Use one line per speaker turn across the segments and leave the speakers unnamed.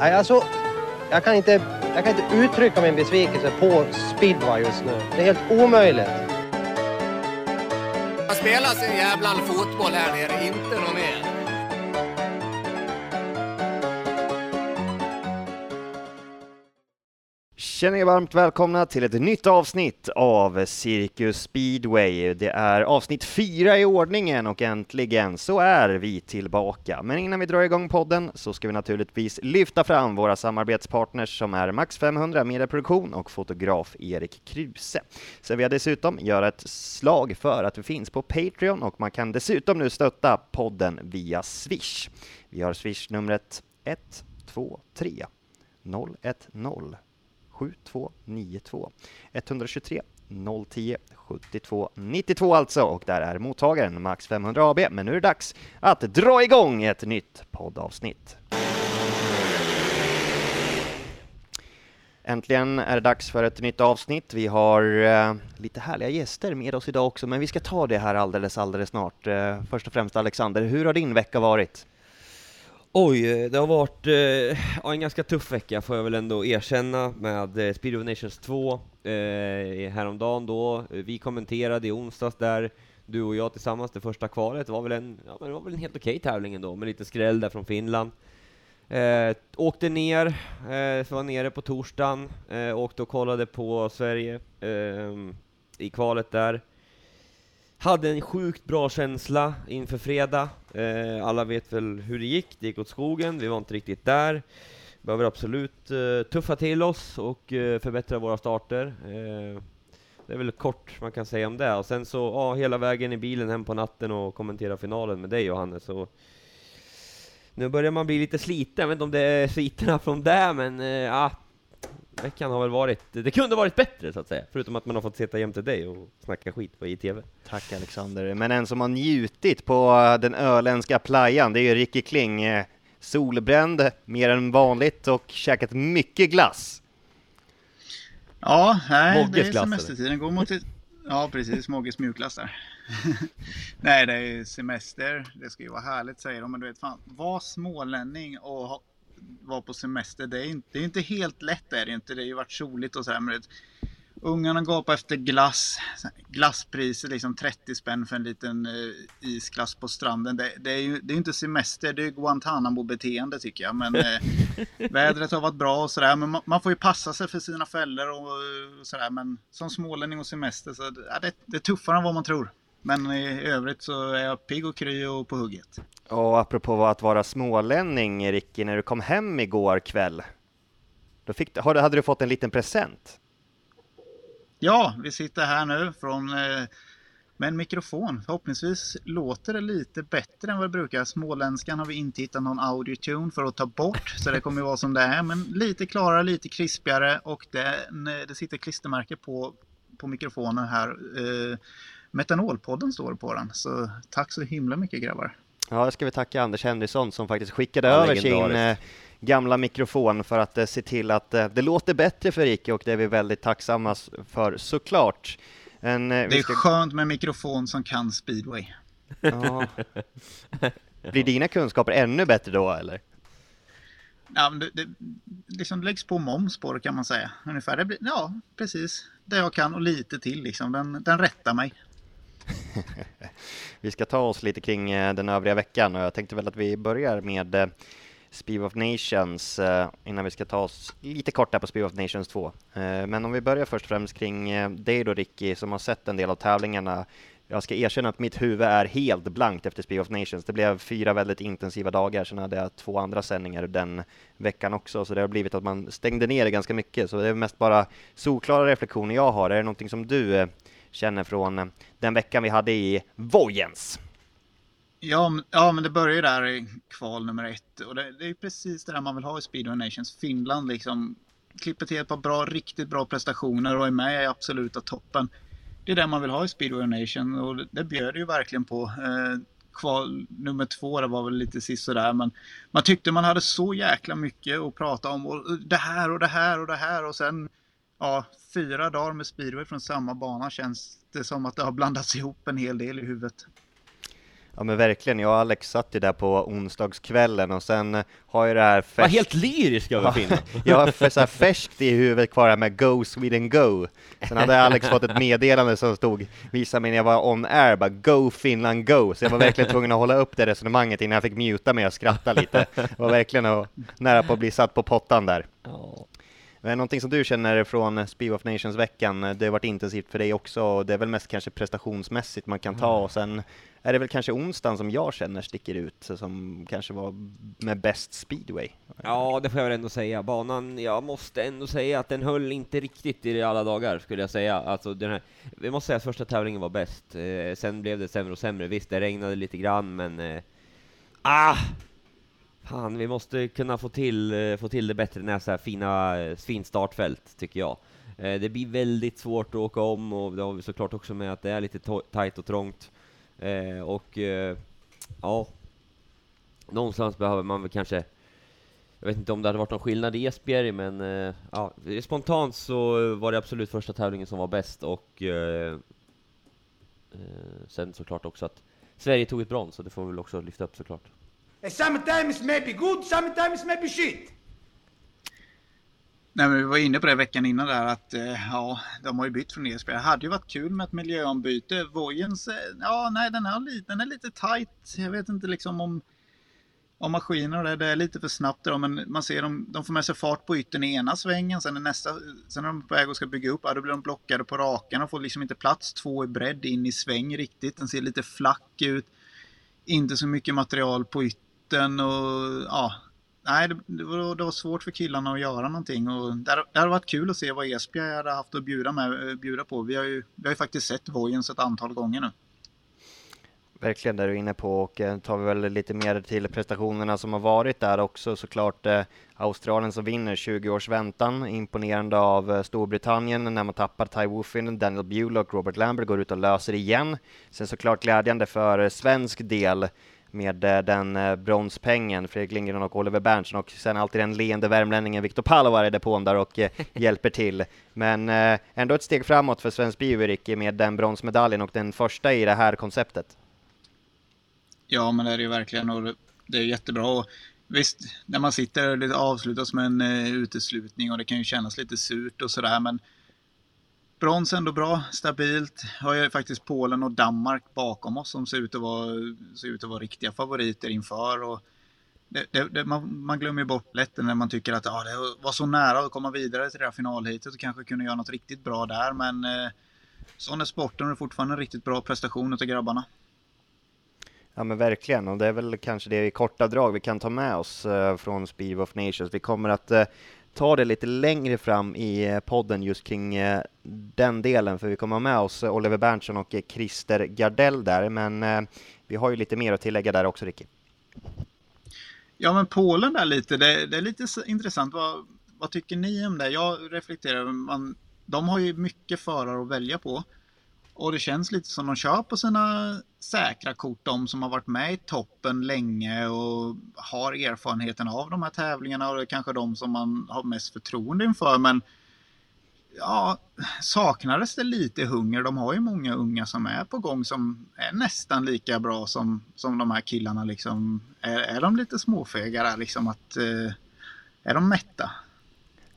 Nej, alltså, jag kan, inte, jag kan inte uttrycka min besvikelse på speedway just nu. Det är helt omöjligt.
Man spelar sin jävla fotboll här nere, inte någon mer.
Känner er varmt välkomna till ett nytt avsnitt av Circus Speedway. Det är avsnitt fyra i ordningen och äntligen så är vi tillbaka. Men innan vi drar igång podden så ska vi naturligtvis lyfta fram våra samarbetspartners som är Max 500 Medieproduktion och fotograf Erik Kruse. Sen vill jag dessutom göra ett slag för att vi finns på Patreon och man kan dessutom nu stötta podden via Swish. Vi har Swish-numret 123 010 7292 123 010 72 92 alltså och där är mottagaren Max 500 AB. Men nu är det dags att dra igång ett nytt poddavsnitt. Äntligen är det dags för ett nytt avsnitt. Vi har eh, lite härliga gäster med oss idag också, men vi ska ta det här alldeles, alldeles snart. Eh, först och främst Alexander, hur har din vecka varit?
Oj, det har varit eh, en ganska tuff vecka får jag väl ändå erkänna med eh, Speed of Nations 2 eh, häromdagen då. Vi kommenterade i onsdags där, du och jag tillsammans, det första kvalet. Det var väl en, ja, det var väl en helt okej okay tävling ändå, med lite skräll där från Finland. Eh, åkte ner, eh, var nere på torsdagen, eh, åkte och kollade på Sverige eh, i kvalet där. Hade en sjukt bra känsla inför fredag. Eh, alla vet väl hur det gick, det gick åt skogen, vi var inte riktigt där. Behöver absolut eh, tuffa till oss och eh, förbättra våra starter. Eh, det är väl kort man kan säga om det. Och sen så, ja, hela vägen i bilen hem på natten och kommentera finalen med dig Johannes. Och nu börjar man bli lite sliten, jag vet inte om det är sviterna från det, men eh, ja, veckan har väl varit, det kunde varit bättre så att säga, förutom att man har fått sitta jämte dig och snacka skit på ITV.
Tack Alexander, men en som har njutit på den öländska playan, det är ju Ricky Kling, eh, solbränd mer än vanligt och käkat mycket glass.
Ja, nej, det är semestertiden, går mot ett... Ja, precis, Mogges mjukglass där. nej, det är semester, det ska ju vara härligt säger de, men du vet fan, var smålänning och ha vara på semester. Det är inte, det är inte helt lätt. Är det, inte. det har ju varit soligt och så här. Men det, ungarna gapar efter glass. Glasspriser liksom 30 spänn för en liten uh, isglass på stranden. Det, det, är ju det är inte semester, det är Guantanamo-beteende tycker jag. Men uh, vädret har varit bra och sådär. Men man, man, får ju passa sig för sina fällor och, och sådär. Men som smålänning och semester så ja, det, det är tuffare än vad man tror. Men i övrigt så är jag pigg och kry och på hugget.
Och apropå att vara smålänning, Ricky, när du kom hem igår kväll, då fick, hade du fått en liten present?
Ja, vi sitter här nu från, eh, med en mikrofon. Förhoppningsvis låter det lite bättre än vad det brukar. Småländskan har vi inte hittat någon audio-tune för att ta bort, så det kommer vara som det är. Men lite klarare, lite krispigare och det, det sitter klistermärke på, på mikrofonen här. Metanolpodden står på den, så tack så himla mycket grabbar.
Ja, det ska vi tacka Anders Henriksson som faktiskt skickade ja, över sin eh, gamla mikrofon för att eh, se till att eh, det låter bättre för Ike och det är vi väldigt tacksamma för såklart.
En, det är ska... skönt med mikrofon som kan speedway. Ja.
Blir dina kunskaper ännu bättre då eller?
Ja, det, det liksom läggs på moms på det kan man säga. Ungefär. Det blir, ja, precis. Det jag kan och lite till liksom. Den, den rättar mig.
vi ska ta oss lite kring eh, den övriga veckan och jag tänkte väl att vi börjar med eh, Speed of Nations eh, innan vi ska ta oss lite kort där på Speed of Nations 2. Men om vi börjar först och främst kring dig då Ricky som har sett en del av tävlingarna. Jag ska erkänna att mitt huvud är helt blankt efter Speed of Nations. Det blev fyra väldigt intensiva dagar, sen hade jag två andra sändningar den veckan också, så det har blivit att man stängde ner det ganska mycket. Så det är mest bara solklara reflektioner jag har. Är det någonting som du känner från eh, den veckan vi hade i Vojens.
Ja, ja, men det börjar ju där i kval nummer ett och det, det är precis det där man vill ha i Speedway Nations. Finland liksom klipper till ett par bra, riktigt bra prestationer och är med i absoluta toppen. Det är det man vill ha i Speedway Nation och det, det bjöd ju verkligen på. Eh, kval nummer två, det var väl lite sisådär, sådär men man tyckte man hade så jäkla mycket att prata om och det här och det här och det här och sen ja, fyra dagar med speedway från samma bana känns det som att det har blandats ihop en hel del i huvudet.
Ja men verkligen, jag och Alex satt ju där på onsdagskvällen och sen har jag det här
färskt... Var helt lyrisk över Finland!
jag har så här färskt i huvudet kvar med Go Sweden Go. Sen hade Alex fått ett meddelande som stod, visa mig när jag var on air, bara Go Finland Go! Så jag var verkligen tvungen att hålla upp det resonemanget innan jag fick muta mig och skratta lite. Det var verkligen nära på att bli satt på pottan där. Men någonting som du känner från Speed of Nations-veckan, det har varit intensivt för dig också, och det är väl mest kanske prestationsmässigt man kan ta, och sen är det väl kanske onsdagen som jag känner sticker ut, som kanske var med bäst speedway?
Ja, det får jag väl ändå säga. Banan, jag måste ändå säga att den höll inte riktigt i alla dagar, skulle jag säga. Alltså, den här, vi måste säga att första tävlingen var bäst. Eh, sen blev det sämre och sämre. Visst, det regnade lite grann, men... Eh, ah! Fan, vi måste kunna få till, eh, få till det bättre när så här fina, eh, fint startfält, tycker jag. Eh, det blir väldigt svårt att åka om, och det har vi såklart också med att det är lite tajt och trångt. Eh, och eh, ja, någonstans behöver man väl kanske jag vet inte om det hade varit någon skillnad i Esbjerg, men eh, ja, spontant så var det absolut första tävlingen som var bäst och sen såklart också att Sverige tog ett brons, så det får vi väl också lyfta upp såklart. Sometimes maybe good, sometimes
maybe shit. Nej, men vi var inne på det veckan innan där att eh, ja, de har ju bytt från ESP. Det hade ju varit kul med ett miljöombyte. Vojens, ja nej den här den är lite tight. Jag vet inte liksom om, om maskiner och det, det är lite för snabbt då, men man ser dem, de får med sig fart på yttern i ena svängen, sen är nästa, sen är de på väg och ska bygga upp, ja, då blir de blockade på rakan och får liksom inte plats två i bredd in i sväng riktigt. Den ser lite flack ut. Inte så mycket material på yttern och ja, nej, det, det, var, det var svårt för killarna att göra någonting. Och det, det hade varit kul att se vad Esbjerg hade haft att bjuda, med, eh, bjuda på. Vi har, ju, vi har ju faktiskt sett Vojens ett antal gånger nu.
Verkligen det du är inne på och eh, tar vi väl lite mer till prestationerna som har varit där också såklart eh, Australien som vinner 20 års väntan, imponerande av eh, Storbritannien när man tappar Ty Woofin, Daniel Bullock, Robert Lambert går ut och löser igen. Sen såklart glädjande för svensk del med eh, den eh, bronspengen, Fredrik Lindgren och Oliver Berntsson och sen alltid den leende värmlänningen Viktor Palovar i depån där och eh, hjälper till. Men ändå ett steg framåt för svensk bio, med den bronsmedaljen och den första i det här konceptet.
Ja, men det är det ju verkligen och det är jättebra. Visst, när man sitter och det avslutas med en uteslutning och det kan ju kännas lite surt och sådär, men brons ändå bra, stabilt. Har ju faktiskt Polen och Danmark bakom oss som ser ut att vara, ser ut att vara riktiga favoriter inför. Och det, det, det, man, man, glömmer bort lätt när man tycker att ah, det var så nära att komma vidare till det här finalhitet och kanske kunde göra något riktigt bra där. Men eh, sån är sporten och det är fortfarande en riktigt bra prestation av grabbarna.
Ja men verkligen, och det är väl kanske det i korta drag vi kan ta med oss eh, från Speed of Nations. Vi kommer att eh, ta det lite längre fram i eh, podden just kring eh, den delen, för vi kommer ha med oss Oliver Berntsson och eh, Christer Gardell där, men vi har ju lite mer att tillägga där också, Ricky.
Ja, men Polen där lite, det, det är lite intressant. Vad, vad, tycker ni om det? Jag reflekterar, man, de har ju mycket förare att välja på. Och det känns lite som de kör på sina säkra kort, de som har varit med i toppen länge och har erfarenheten av de här tävlingarna och det är kanske de som man har mest förtroende inför. Men ja, saknades det lite hunger? De har ju många unga som är på gång som är nästan lika bra som, som de här killarna. Liksom. Är, är de lite småfega liksom? Att, eh, är de mätta?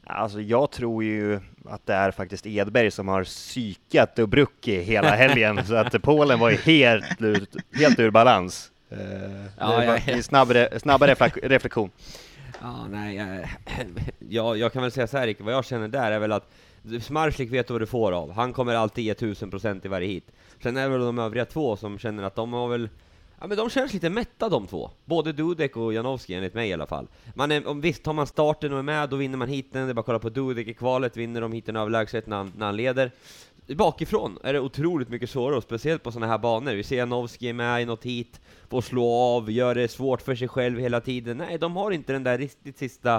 Alltså jag tror ju att det är faktiskt Edberg som har psykat och Brucki hela helgen, så att Polen var ju helt, helt ur balans. Uh, ja, ja, ja. Snabb, snabb reflektion.
Ja, nej, jag, jag kan väl säga så här, Rick, vad jag känner där är väl att Smarslik vet vad du får av. Han kommer alltid ge tusen procent i varje hit. Sen är det väl de övriga två som känner att de har väl Ja men de känns lite mätta de två. Både Dudek och Janowski enligt mig i alla fall. Man är, om, visst, tar man starten och är med, då vinner man hiten. Det är bara att kolla på Dudek i kvalet, vinner de hiten överlägset när, när han leder. Bakifrån är det otroligt mycket svårare, och speciellt på sådana här banor. Vi ser Janowski med i något hit, får slå av, gör det svårt för sig själv hela tiden. Nej, de har inte den där riktigt sista,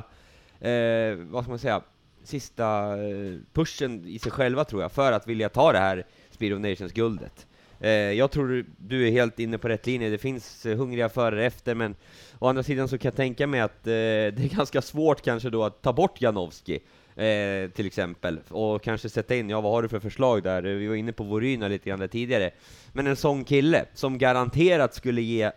eh, vad ska man säga, sista eh, pushen i sig själva tror jag, för att vilja ta det här Speed of Nations-guldet. Eh, jag tror du är helt inne på rätt linje, det finns eh, hungriga förare efter, men å andra sidan så kan jag tänka mig att eh, det är ganska svårt kanske då att ta bort Janowski. Eh, till exempel, och kanske sätta in, ja vad har du för förslag där? Eh, vi var inne på Voryna lite grann där tidigare. Men en sån kille, som garanterat skulle ge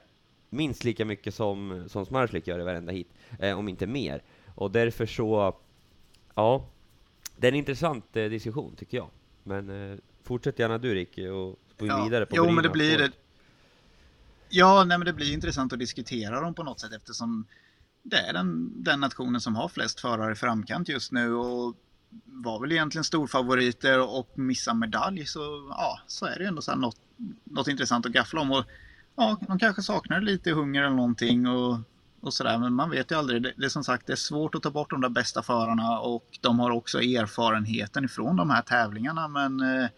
minst lika mycket som, som Smarslik gör i varenda hit, eh, om inte mer. Och därför så, ja, det är en intressant eh, diskussion tycker jag. Men eh, fortsätt gärna du Rick, och ja, vidare på
Jo, men det blir det. Ja, nej, men det blir intressant att diskutera dem på något sätt eftersom det är den, den nationen som har flest förare i framkant just nu och var väl egentligen storfavoriter och missar medalj så ja, så är det ju ändå så något, något intressant att gaffla om. Och, ja, de kanske saknar lite hunger eller någonting och, och sådär, men man vet ju aldrig. Det, det är som sagt det är svårt att ta bort de där bästa förarna och de har också erfarenheten ifrån de här tävlingarna, men eh,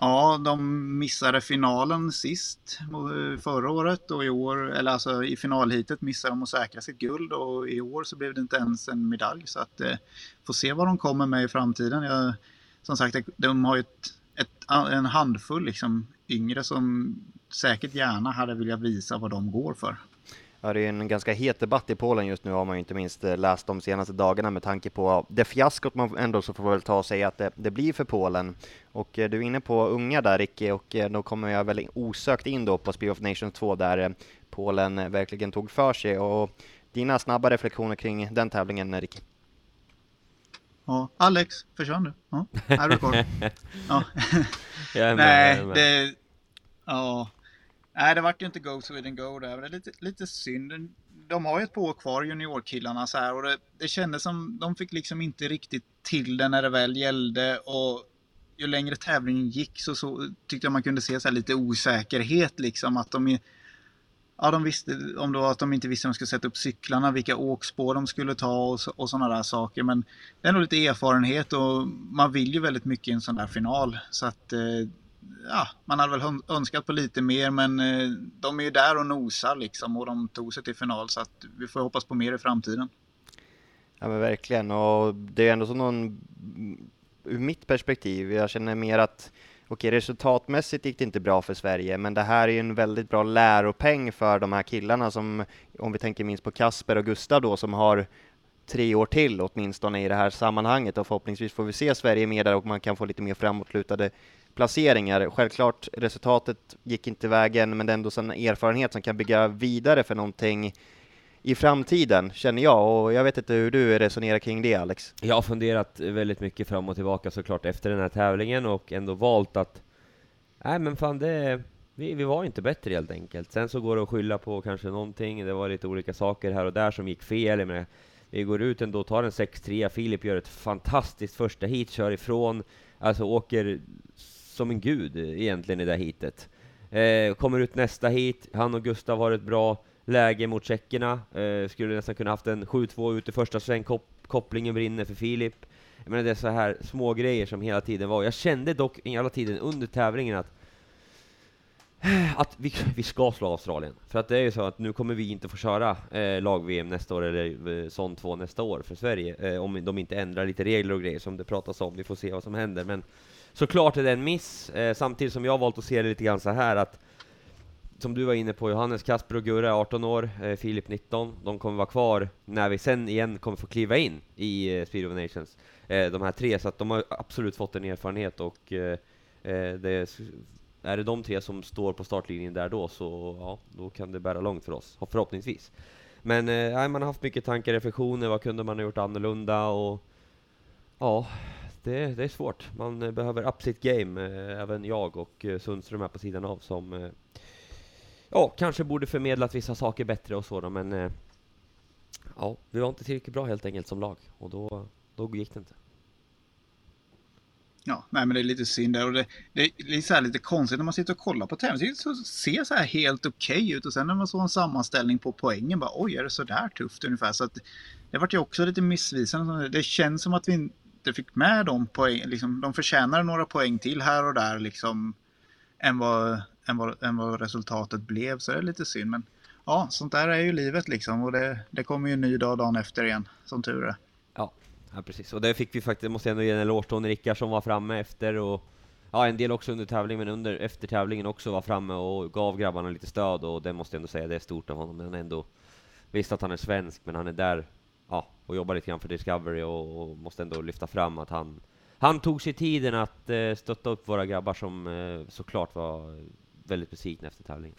Ja, de missade finalen sist eh, förra året och i år, eller alltså i finalhitet missade de att säkra sitt guld och i år så blev det inte ens en medalj så att eh, får se vad de kommer med i framtiden. Jag, som sagt, de har ju ett, ett, en handfull liksom yngre som säkert gärna hade velat visa vad de går för.
Ja, det är en ganska het debatt i Polen just nu har man ju inte minst eh, läst de senaste dagarna med tanke på det fiaskot man ändå så får väl ta och säga att det, det blir för Polen. Och eh, du är inne på unga där Ricky och eh, då kommer jag väl osökt in då på Speed of Nations 2 där Polen verkligen tog för sig och dina snabba reflektioner kring den tävlingen Ricky?
Ja, Alex, försvann du? Ja, är du kvar? ja. Nej, det... Ja, Nej, det vart ju inte Go Sweden Go där. Det är lite, lite synd. De har ju ett par år kvar, juniorkillarna, så här, och det, det kändes som de fick liksom inte riktigt till det när det väl gällde. Och ju längre tävlingen gick så, så tyckte jag man kunde se så lite osäkerhet liksom. Att de, ja, de visste, om det var att de inte visste om de skulle sätta upp cyklarna, vilka åkspår de skulle ta och, och sådana där saker. Men det är nog lite erfarenhet och man vill ju väldigt mycket i en sån där final. Så att eh, ja, man hade väl önskat på lite mer men eh, de är ju där och nosar liksom och de tog sig till final så att vi får hoppas på mer i framtiden.
Ja men verkligen och det är ändå så någon ur mitt perspektiv, jag känner mer att okej, resultatmässigt gick det inte bra för Sverige, men det här är ju en väldigt bra läropeng för de här killarna som, om vi tänker minst på Kasper och Gustav då, som har tre år till åtminstone i det här sammanhanget och förhoppningsvis får vi se Sverige mer där och man kan få lite mer framåtlutade placeringar. Självklart, resultatet gick inte vägen, men det är ändå en erfarenhet som kan bygga vidare för någonting i framtiden, känner jag. Och jag vet inte hur du resonerar kring det, Alex?
Jag har funderat väldigt mycket fram och tillbaka såklart efter den här tävlingen och ändå valt att Nej men fan det, vi, vi var inte bättre helt enkelt. Sen så går det att skylla på kanske någonting, det var lite olika saker här och där som gick fel. Jag menar, vi går ut ändå, tar en 6-3, Filip gör ett fantastiskt första hit, kör ifrån, alltså åker som en gud eh, egentligen i det hitet. Eh, kommer ut nästa hit, han och Gustav har ett bra läge mot tjeckerna, eh, skulle nästan kunna haft en 7-2 ut i första sväng, Kop kopplingen brinner för Filip. Jag menar det är så här små grejer som hela tiden var. Jag kände dock hela tiden under tävlingen att eh, att vi, vi ska slå Australien. För att det är ju så att nu kommer vi inte få köra eh, lag-VM nästa år, eller eh, sån 2 nästa år för Sverige, eh, om de inte ändrar lite regler och grejer som det pratas om. Vi får se vad som händer. Men såklart är det en miss, eh, samtidigt som jag valt att se det lite grann så här att som du var inne på Johannes, Kasper och Gurra är 18 år, eh, Filip 19. De kommer vara kvar när vi sen igen kommer få kliva in i eh, Speed of Nations. Eh, de här tre, så att de har absolut fått en erfarenhet och eh, eh, det är det de tre som står på startlinjen där då, så ja, då kan det bära långt för oss, förhoppningsvis. Men eh, man har haft mycket tankar, reflektioner, vad kunde man ha gjort annorlunda och ja, det, det är svårt. Man eh, behöver up sitt game, eh, även jag och eh, Sundström här på sidan av som ja, kanske borde förmedlat vissa saker bättre och så men ja, vi var inte tillräckligt bra helt enkelt som lag och då, då gick det inte.
Ja, nej men det är lite synd där och det, det är så lite konstigt när man sitter och kollar på tävlingen. Det ser så här helt okej okay ut och sen när man såg en sammanställning på poängen bara oj är det så där tufft ungefär. Så att det vart ju också lite missvisande. Det känns som att vi inte fick med de poäng, liksom, de förtjänar några poäng till här och där liksom än vad, än vad, än vad resultatet blev så det är lite synd. Men ja, sånt där är ju livet liksom och det, det kommer ju en ny dag dagen efter igen, som tur är.
Ja, ja precis. Och det fick vi faktiskt, måste jag ändå ge en eloge till Rickard som var framme efter och Ja, en del också under tävlingen, men under, efter tävlingen också var framme och gav grabbarna lite stöd och det måste jag ändå säga, det är stort av honom. Han ändå, visst att han är svensk, men han är där och jobbar lite grann för Discovery och, och måste ändå lyfta fram att han han tog sig tiden att eh, stötta upp våra grabbar som eh, såklart var väldigt besvikna efter tävlingen.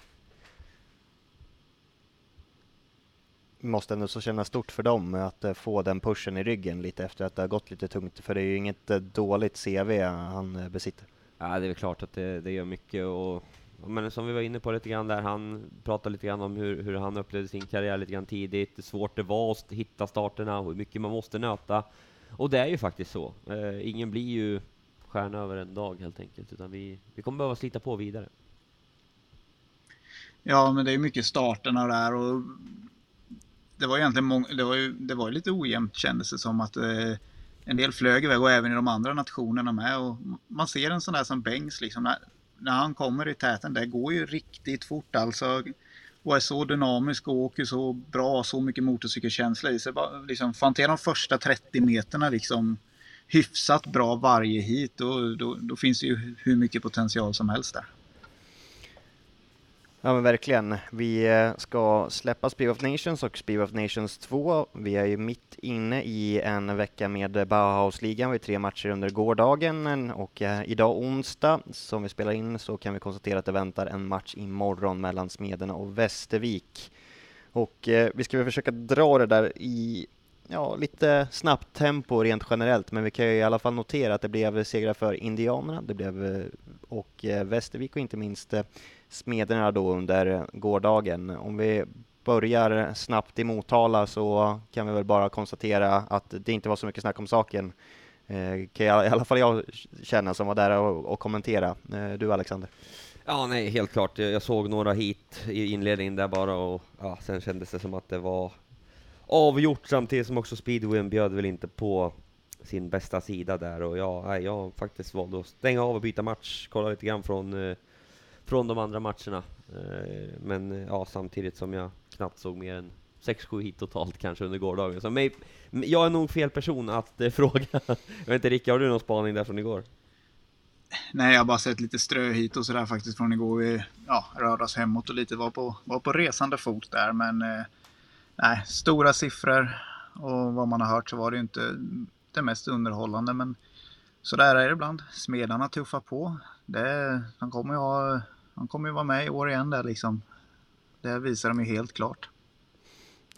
måste ändå så kännas stort för dem att eh, få den pushen i ryggen lite efter att det har gått lite tungt, för det är ju inget eh, dåligt CV han eh, besitter.
Ja, det är väl klart att det, det gör mycket och men som vi var inne på lite grann där, han pratade lite grann om hur, hur han upplevde sin karriär lite grann tidigt, hur svårt det var att hitta starterna, hur mycket man måste nöta. Och det är ju faktiskt så. Eh, ingen blir ju stjärna över en dag helt enkelt, utan vi, vi kommer behöva slita på vidare.
Ja, men det är mycket starterna där och det var egentligen många, det var ju, det var lite ojämnt kändes det som att eh, en del flög iväg och även i de andra nationerna med. Och man ser en sån där som Bengs liksom, när, han kommer i täten, det går ju riktigt fort alltså. Och är så dynamisk och åker så bra, så mycket motorcykelkänsla i sig. Liksom, får han till de första 30 meterna liksom hyfsat bra varje hit, då, då, då finns det ju hur mycket potential som helst där.
Ja men verkligen. Vi eh, ska släppa Speed of Nations och Speed of Nations 2. Vi är ju mitt inne i en vecka med Bauhausligan. Vi har tre matcher under gårdagen och eh, idag onsdag som vi spelar in så kan vi konstatera att det väntar en match imorgon mellan Smederna och Västervik. Och eh, vi ska väl försöka dra det där i ja, lite snabbt tempo rent generellt, men vi kan ju i alla fall notera att det blev segrar för Indianerna, det blev eh, och Västervik och inte minst Smederna då under gårdagen. Om vi börjar snabbt i Motala så kan vi väl bara konstatera att det inte var så mycket snack om saken. Eh, kan jag, i alla fall jag känna som var där och, och kommentera. Eh, du Alexander?
Ja, nej, helt klart. Jag såg några hit i inledningen där bara och ja, sen kändes det som att det var avgjort samtidigt som också speedwayen bjöd väl inte på sin bästa sida där och ja, jag faktiskt valde att stänga av och byta match, kolla lite grann från eh, från de andra matcherna. Eh, men eh, ja, samtidigt som jag knappt såg mer än 6-7 hit totalt kanske under gårdagen. Så mig, jag är nog fel person att eh, fråga. Jag vet inte Rickard, har du någon spaning där från igår?
Nej, jag har bara sett lite strö hit och sådär faktiskt från igår. Vi ja, rörde oss hemåt och lite var på, var på resande fot där. Men eh, nej, stora siffror och vad man har hört så var det ju inte det mest underhållande. Men så där är det ibland. Smedarna tuffar på. Det, de kommer ju ha han kommer ju vara med i år igen där liksom. Det visar de ju helt klart.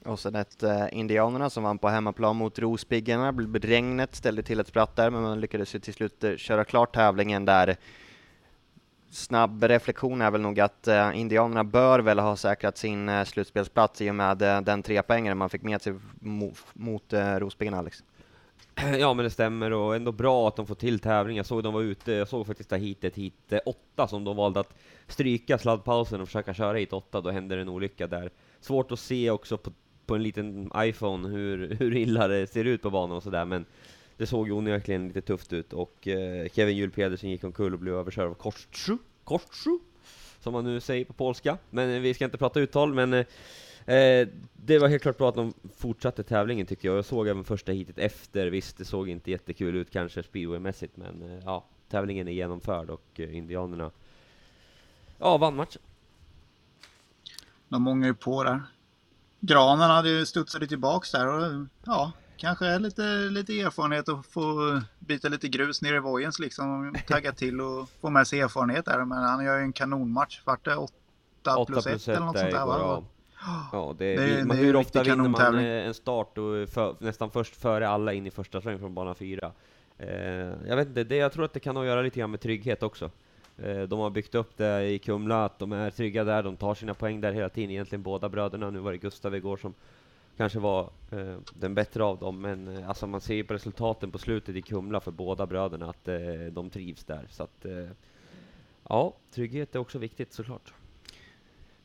Och sen ett eh, Indianerna som vann på hemmaplan mot Rospiggarna. Regnet ställde till ett spratt där, men man lyckades ju till slut eh, köra klart tävlingen där. Snabb reflektion är väl nog att eh, Indianerna bör väl ha säkrat sin eh, slutspelsplats i och med eh, den trepoängaren man fick med sig mot, mot eh, Rospiggarna, Alex.
Ja men det stämmer och ändå bra att de får till tävling. Jag såg de var ute, jag såg faktiskt det hitet, hit 8 som de valde att stryka sladdpausen och försöka köra hit 8, då hände en olycka där. Svårt att se också på, på en liten iPhone hur, hur illa det ser ut på banan och sådär, men det såg ju onekligen lite tufft ut och eh, Kevin Juhl Pedersen gick omkull och blev överkörd av Korstru, Korstru, som man nu säger på polska. Men eh, vi ska inte prata uttal, men eh, Eh, det var helt klart bra att de fortsatte tävlingen tycker jag. Jag såg även första heatet efter. Visst, det såg inte jättekul ut kanske speedwaymässigt, men eh, ja, tävlingen är genomförd och eh, indianerna ja, vann matchen.
De många ju på där. Granen hade ju studsat tillbaks där och ja, kanske är lite, lite erfarenhet att få byta lite grus ner i Vojens liksom. Tagga till och få med sig erfarenhet där. Men han gör ju en kanonmatch. Vart det 8 plus 1 eller något sånt där va?
Ja, det, det, man, det hur ofta vinner man en start och för, nästan först före alla in i första sväng från bana 4? Eh, jag vet inte, det, jag tror att det kan ha göra lite grann med trygghet också. Eh, de har byggt upp det i Kumla, att de är trygga där, de tar sina poäng där hela tiden, egentligen båda bröderna. Nu var det Gustav igår som kanske var eh, den bättre av dem, men eh, alltså man ser ju på resultaten på slutet i Kumla för båda bröderna att eh, de trivs där. Så att, eh, ja, trygghet är också viktigt såklart.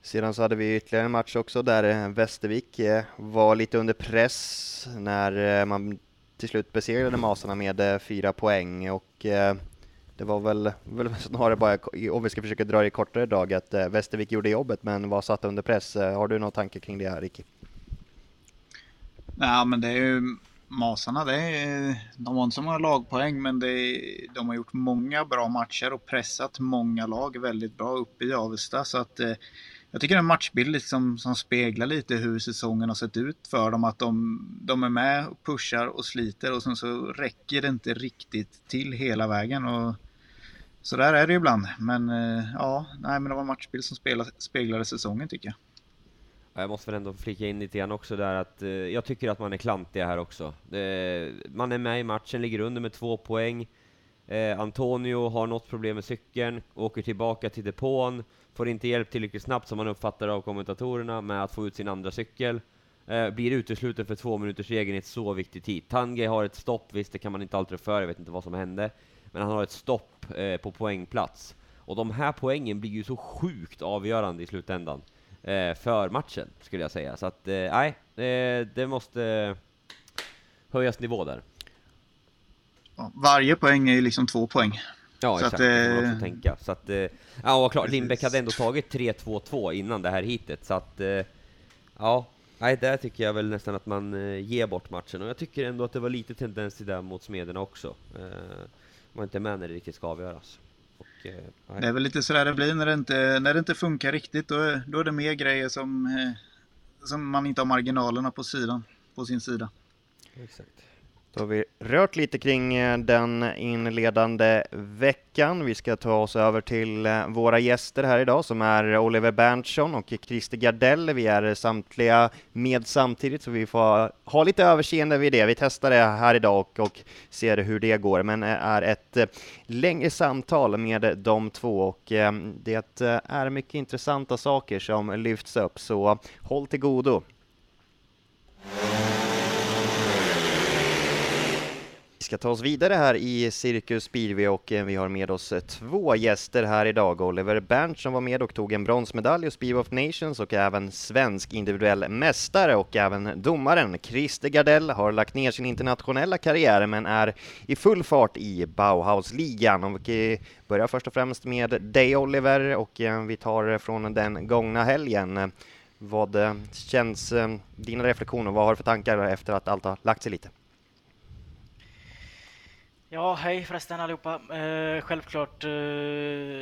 Sedan så hade vi ytterligare en match också där eh, Västervik eh, var lite under press när eh, man till slut besegrade Masarna med fyra poäng och det var väl, väl snarare bara, om vi ska försöka dra det i kortare drag, att Västervik gjorde jobbet men var satta under press. Har du någon tanke kring det här, Ricky?
Nej, men det är ju Masarna, det är, de har inte så många lagpoäng men det, de har gjort många bra matcher och pressat många lag väldigt bra uppe i Avesta. Så att jag tycker det är en matchbild liksom, som speglar lite hur säsongen har sett ut för dem. Att de, de är med och pushar och sliter och sen så räcker det inte riktigt till hela vägen. Och så där är det ibland. Men eh, ja, nej, men det var en matchbild som speglade säsongen tycker jag.
Jag måste väl ändå flika in lite grann också där att eh, jag tycker att man är klantiga här också. Man är med i matchen, ligger under med två poäng. Eh, Antonio har något problem med cykeln, åker tillbaka till depån, får inte hjälp tillräckligt snabbt som man uppfattar av kommentatorerna med att få ut sin andra cykel. Eh, blir utesluten för två minuters regeln i ett så viktigt tid. Tange har ett stopp, visst det kan man inte alltid för, jag vet inte vad som hände. Men han har ett stopp eh, på poängplats. Och de här poängen blir ju så sjukt avgörande i slutändan eh, för matchen, skulle jag säga. Så att, eh, nej, eh, det måste eh, höjas nivå där.
Varje poäng är ju liksom två poäng.
Ja, så exakt. Att, det får man också tänka. Så att, ja, och klart, Lindbäck hade ändå tagit 3-2-2 innan det här hitet, så att, ja, nej, där tycker jag väl nästan att man ger bort matchen. Och jag tycker ändå att det var lite tendens till det mot Smederna också. Man är inte med när det riktigt ska avgöras.
Och, eh, det är väl lite sådär det blir när det inte, när det inte funkar riktigt. Då, då är det mer grejer som, eh, som man inte har marginalerna på sidan, på sin sida.
Exakt. Då har vi rört lite kring eh, den inledande veckan. Vi ska ta oss över till eh, våra gäster här idag som är Oliver Berntsson och Christer Gardell. Vi är samtliga med samtidigt så vi får ha lite överseende vid det. Vi testar det här idag och, och ser hur det går, men eh, är ett längre samtal med de två och det är mycket intressanta saker som lyfts upp, så håll till godo. Ska ta oss vidare här i Cirkus Speedway och eh, vi har med oss eh, två gäster här idag. Oliver Bernt som var med och tog en bronsmedalj hos Speed of Nations och även svensk individuell mästare och även domaren Christer Gardell har lagt ner sin internationella karriär men är i full fart i Bauhausligan. Och vi börjar först och främst med dig Oliver och vi tar från den gångna helgen. Vad känns dina reflektioner? Vad har du för tankar efter att allt har lagt sig lite?
Ja, hej förresten allihopa. Eh, självklart, eh,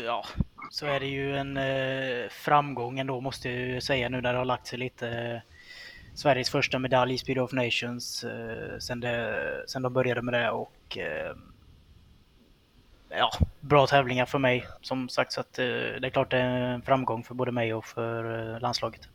ja, så är det ju en eh, framgång ändå måste jag ju säga nu när det har lagt sig lite. Eh, Sveriges första medalj i Speed of Nations eh, sen, det, sen de började med det och eh, ja, bra tävlingar för mig som sagt så att eh, det är klart det är en framgång för både mig och för eh, landslaget.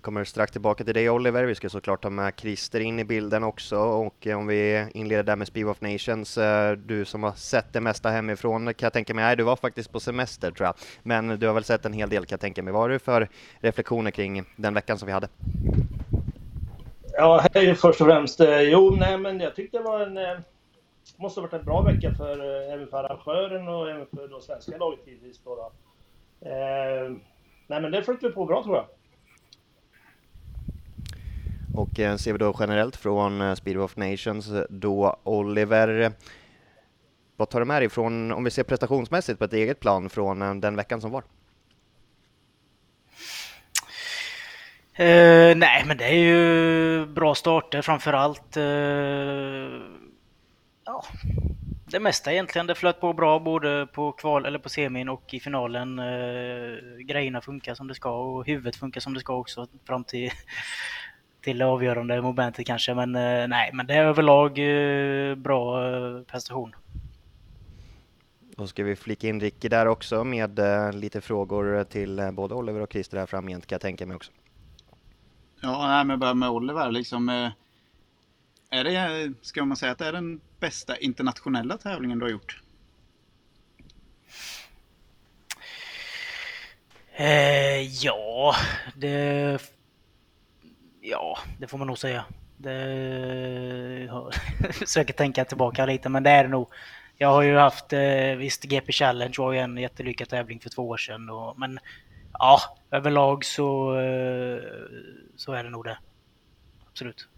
Vi kommer strax tillbaka till dig Oliver, vi ska såklart ta med Christer in i bilden också och eh, om vi inleder där med Speed of Nations, eh, du som har sett det mesta hemifrån kan jag tänka mig, nej du var faktiskt på semester tror jag, men du har väl sett en hel del kan jag tänka mig. Vad har du för reflektioner kring den veckan som vi hade?
Ja, hej först och främst. Eh, jo, nej men jag tyckte det var en måste ha varit en bra vecka för även för arrangören och även för det svenska laget givetvis. Eh, nej men det flöt vi på bra tror jag.
Och eh, ser vi då generellt från eh, Speed of Nations eh, då Oliver, vad tar du med dig från, om vi ser prestationsmässigt på ett eget plan från eh, den veckan som var?
Uh, nej, men det är ju bra starter framför allt. Uh, ja, det mesta egentligen. Det flöt på bra både på kval eller på semin och i finalen. Eh, grejerna funkar som det ska och huvudet funkar som det ska också fram till till det avgörande momentet kanske. Men eh, nej, men det är överlag eh, bra eh, prestation.
Då ska vi flika in Ricky där också med lite frågor till både Oliver och Christer här framgent kan jag tänka mig också.
Ja, nej, men börja med Oliver liksom. Är det, ska man säga att det är den bästa internationella tävlingen du har gjort?
Eh, ja, det Ja, det får man nog säga. Det... försöker tänka tillbaka lite, men det är det nog. Jag har ju haft, eh, visst GP Challenge var ju en jättelyckad tävling för två år sedan. Och, men ja, överlag så, eh, så är det nog det. Absolut.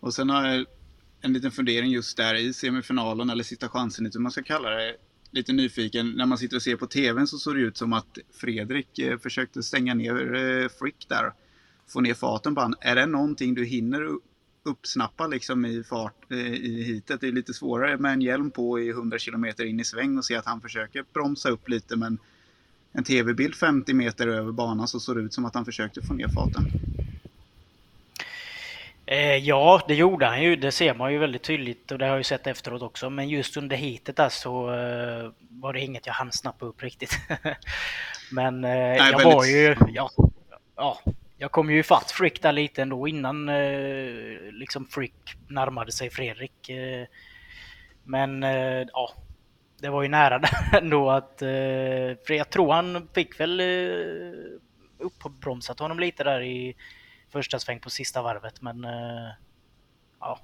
Och sen har jag en liten fundering just där i semifinalen, eller sista chansen, hur man ska kalla det. Lite nyfiken, när man sitter och ser på TVn så såg det ut som att Fredrik eh, försökte stänga ner Frick där få ner farten på han. Är det någonting du hinner uppsnappa liksom i fart eh, i hitet? Det är lite svårare med en hjälm på i 100 km in i sväng och se att han försöker bromsa upp lite men en tv-bild 50 meter över banan så såg det ut som att han försökte få ner farten.
Eh, ja, det gjorde han ju. Det ser man ju väldigt tydligt och det har jag ju sett efteråt också. Men just under hitet där så eh, var det inget jag hann snappa upp riktigt. Men eh, Nej, jag väldigt... var ju... Ja, ja, jag kom ju ifatt Frick där lite ändå innan eh, liksom Frick närmade sig Fredrik. Eh, men eh, ja, det var ju nära där ändå att... för jag tror han fick väl uppbromsat honom lite där i första sväng på sista varvet, men ja.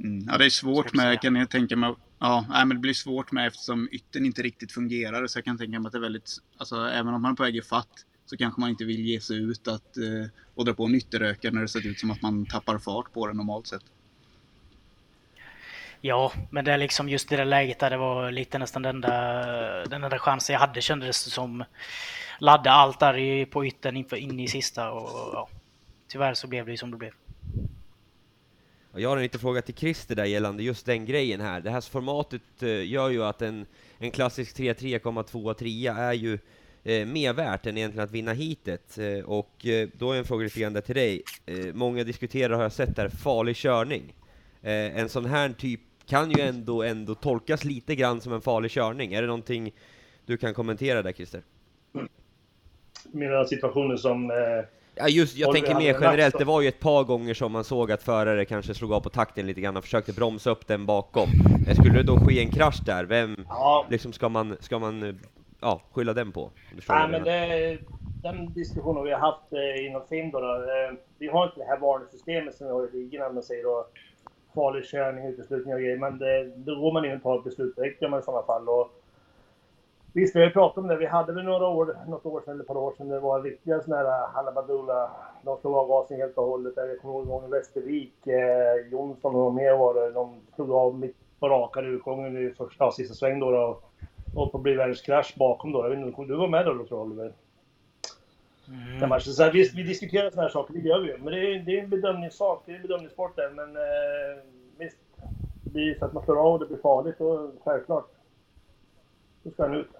Mm, ja, det är svårt med, kan jag tänka mig. Ja, nej, men det blir svårt med eftersom ytten inte riktigt fungerar. Så jag kan tänka mig att det är väldigt, alltså även om man är på väg i fatt så kanske man inte vill ge sig ut att, eh, och dra på en ytterrökare när det ser ut som att man tappar fart på den normalt sett.
Ja, men det är liksom just det där läget där det var lite nästan den enda, den enda chansen jag hade kändes det som. Ladda allt där i, på ytten inför, in i sista och ja, tyvärr så blev det ju som det blev.
Jag har en liten fråga till Christer där gällande just den grejen här. Det här formatet eh, gör ju att en, en klassisk 3-3,2 3 är ju eh, mer värt än egentligen att vinna hitet. Eh, och eh, då är en fråga lite grann där till dig. Eh, många diskuterar, har jag sett där, farlig körning. Eh, en sån här typ kan ju ändå, ändå tolkas lite grann som en farlig körning. Är det någonting du kan kommentera där, Christer?
Menar situationer som eh,
Ja just, jag tänker mer generellt, det var ju ett par gånger som man såg att förare kanske slog av på takten lite grann och försökte bromsa upp den bakom. Skulle det då ske en krasch där, vem, ja. liksom ska man, ska man ja, skylla den på?
Nej, men det, den diskussionen vi har haft eh, inom FIM då, då eh, vi har inte det här varningssystemet som vi har i ligorna, man säger då farlig körning, uteslutning och grejer, men det, då går man in och tar ett beslut direkt gör man i sådana fall. Och, Visst, vi har pratat om det. Vi hade väl några år, något år sedan eller ett par år sedan, det var riktiga sådana här Hallabadula. De slog av gasen helt och hållet. Jag kommer ihåg gången Västervik, eh, Jonsson och mer var det. De slog av mitt på raka utgången i första, sista sväng då. då och på bli världens krasch bakom då. Jag vet inte, du var med då, tror jag, Oliver? Mm. Så här, visst, vi diskuterar sådana här saker, det gör vi ju. Men det är, det är en bedömningssak, det är en bedömningssport där. Men eh, visst, det blir så att man slår av och det blir farligt, och självklart. Då ska han ut.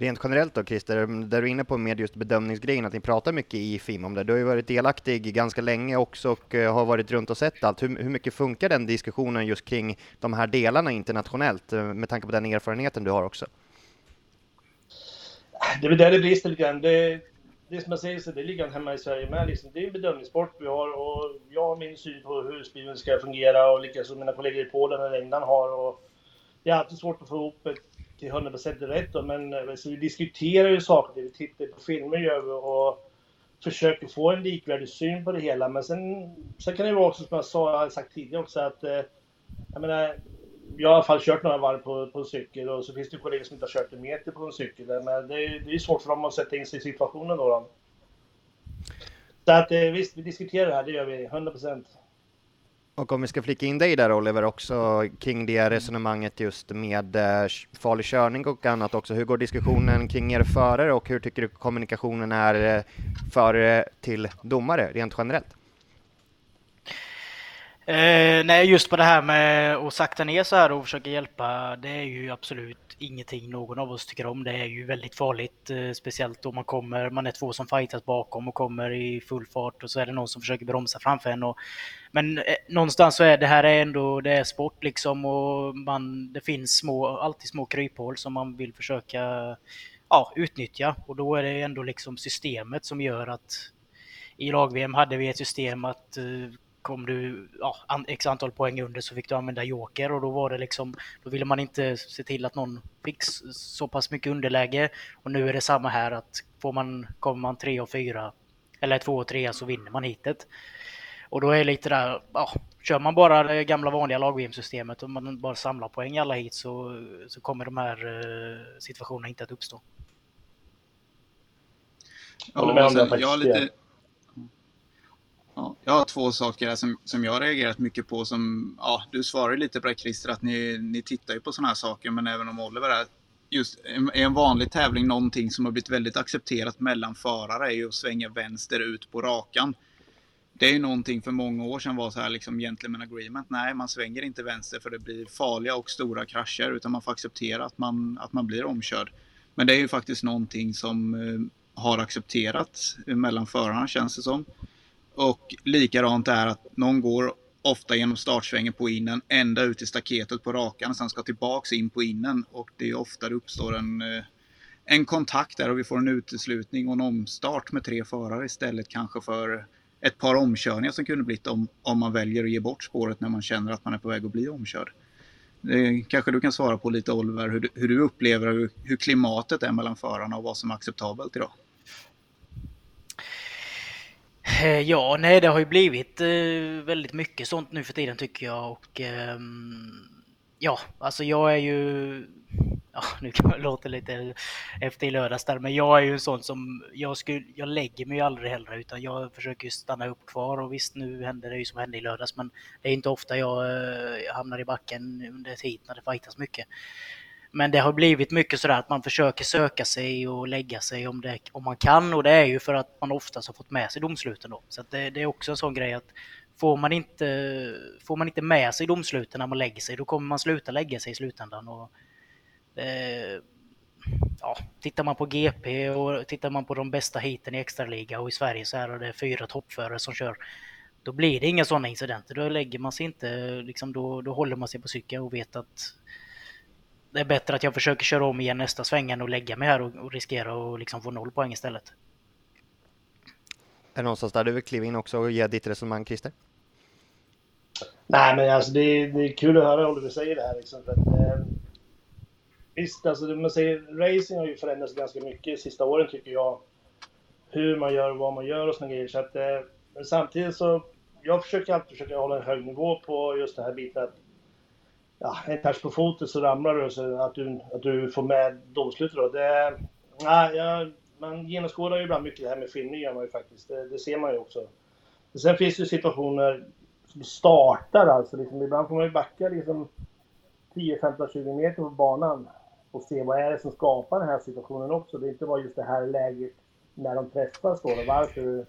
Rent generellt då Christer, där du är inne på med just bedömningsgrejen, att ni pratar mycket i FIM om det. Du har ju varit delaktig ganska länge också och eh, har varit runt och sett allt. Hur, hur mycket funkar den diskussionen just kring de här delarna internationellt eh, med tanke på den erfarenheten du har också?
Det är väl där det brister lite grann. Det, det som jag säger, så det ligger hemma i Sverige med. Liksom, det är en bedömningssport vi har och jag har min syn på hur spelen ska fungera och likaså mina kollegor i Polen och England har. Och det är alltid svårt att få ihop ett till 100% rätt då, men eh, så vi diskuterar ju saker, vi tittar på filmer gör vi och försöker få en likvärdig syn på det hela. Men sen, sen kan det vara också som jag sa, jag har sagt tidigare också att eh, jag menar, jag har i alla fall kört några varv på, på en cykel och så finns det kollegor som inte har kört en meter på en cykel. Men det är, det är svårt för dem att sätta in sig i situationen då. då. Så att eh, visst, vi diskuterar det här, det gör vi, 100%.
Och om vi ska flika in dig där Oliver också kring det resonemanget just med eh, farlig körning och annat också. Hur går diskussionen kring er förare och hur tycker du kommunikationen är eh, förare till domare rent generellt?
Eh, nej, just på det här med att sakta ner så här och försöka hjälpa, det är ju absolut ingenting någon av oss tycker om. Det är ju väldigt farligt, eh, speciellt om man kommer, man är två som fightas bakom och kommer i full fart och så är det någon som försöker bromsa framför en. Och, men eh, någonstans så är det här är ändå, det är sport liksom och man, det finns små, alltid små kryphål som man vill försöka ja, utnyttja och då är det ändå liksom systemet som gör att i lag-VM hade vi ett system att eh, kom du ja, x antal poäng under så fick du använda joker och då var det liksom, då ville man inte se till att någon fick så pass mycket underläge. Och nu är det samma här att får man, kommer man tre och fyra eller två och tre så vinner man hitet. Och då är det lite där, ja, kör man bara det gamla vanliga lag systemet och man bara samlar poäng i alla hit så, så kommer de här eh, situationerna inte att uppstå.
Ja, alltså, jag har lite, Ja, jag har två saker här som, som jag har reagerat mycket på. Som, ja, du svarar lite på det Christer, att ni, ni tittar ju på sådana här saker. Men även om Oliver är just är en vanlig tävling någonting som har blivit väldigt accepterat mellan förare är ju att svänga vänster ut på rakan. Det är ju någonting för många år sedan var så här liksom gentleman agreement. Nej, man svänger inte vänster för det blir farliga och stora krascher utan man får acceptera att man, att man blir omkörd. Men det är ju faktiskt någonting som eh, har accepterats mellan förarna känns det som. Och likadant är att någon går ofta genom startsvängen på innen ända ut i staketet på rakan och sen ska tillbaks in på innen och det är ofta det uppstår en, eh, en kontakt där och vi får en uteslutning och en omstart med tre förare istället kanske för ett par omkörningar som kunde blivit om, om man väljer att ge bort spåret när man känner att man är på väg att bli omkörd. Det kanske du kan svara på lite Oliver, hur, hur du upplever hur, hur klimatet är mellan förarna och vad som är acceptabelt idag?
Eh, ja, nej det har ju blivit eh, väldigt mycket sånt nu för tiden tycker jag och eh, ja, alltså jag är ju ja, nu kan det låta lite efter i lördags där, men jag är ju en sån som, jag, skulle, jag lägger mig ju aldrig heller utan jag försöker stanna upp kvar och visst nu hände det ju som hände i lördags men det är inte ofta jag, eh, hamnar i backen under tid när det fightas mycket. Men det har blivit mycket sådär att man försöker söka sig och lägga sig om, det, om man kan och det är ju för att man oftast har fått med sig domsluten då. Så det, det, är också en sån grej att får man, inte, får man inte med sig domsluten när man lägger sig då kommer man sluta lägga sig i slutändan. Och, eh, ja, tittar man på GP och tittar man på de bästa hiten i extraliga och i Sverige så är det fyra toppförare som kör. Då blir det inga sådana incidenter. Då lägger man sig inte, liksom, då, då håller man sig på cykeln och vet att det är bättre att jag försöker köra om igen nästa sväng än att lägga mig här och, och riskera att liksom få noll poäng istället.
Är det någonstans där du vill kliva in också och ge ditt resonemang, Christer?
Nej, men alltså det är, det är kul att höra Oliver säger det här. Liksom, för att, eh, visst, alltså man säger, racing har ju förändrats ganska mycket de sista åren tycker jag. Hur man gör och vad man gör och såna grejer. Så att, eh, men samtidigt så, jag försöker alltid försöka hålla en hög nivå på just den här biten att ja, en touch på foten så ramlar du så att du, att du får med domslutet då. Det, ja, jag, man genomskådar ju ibland mycket det här med film, gör man ju faktiskt. Det, det ser man ju också. Men Sen finns det ju situationer som startar alltså. Liksom, ibland får man ju backa liksom 10, 15, 20 meter på banan och se vad är det som skapar den här situationen också. Det är inte bara just det här läget när de träffas då. Varför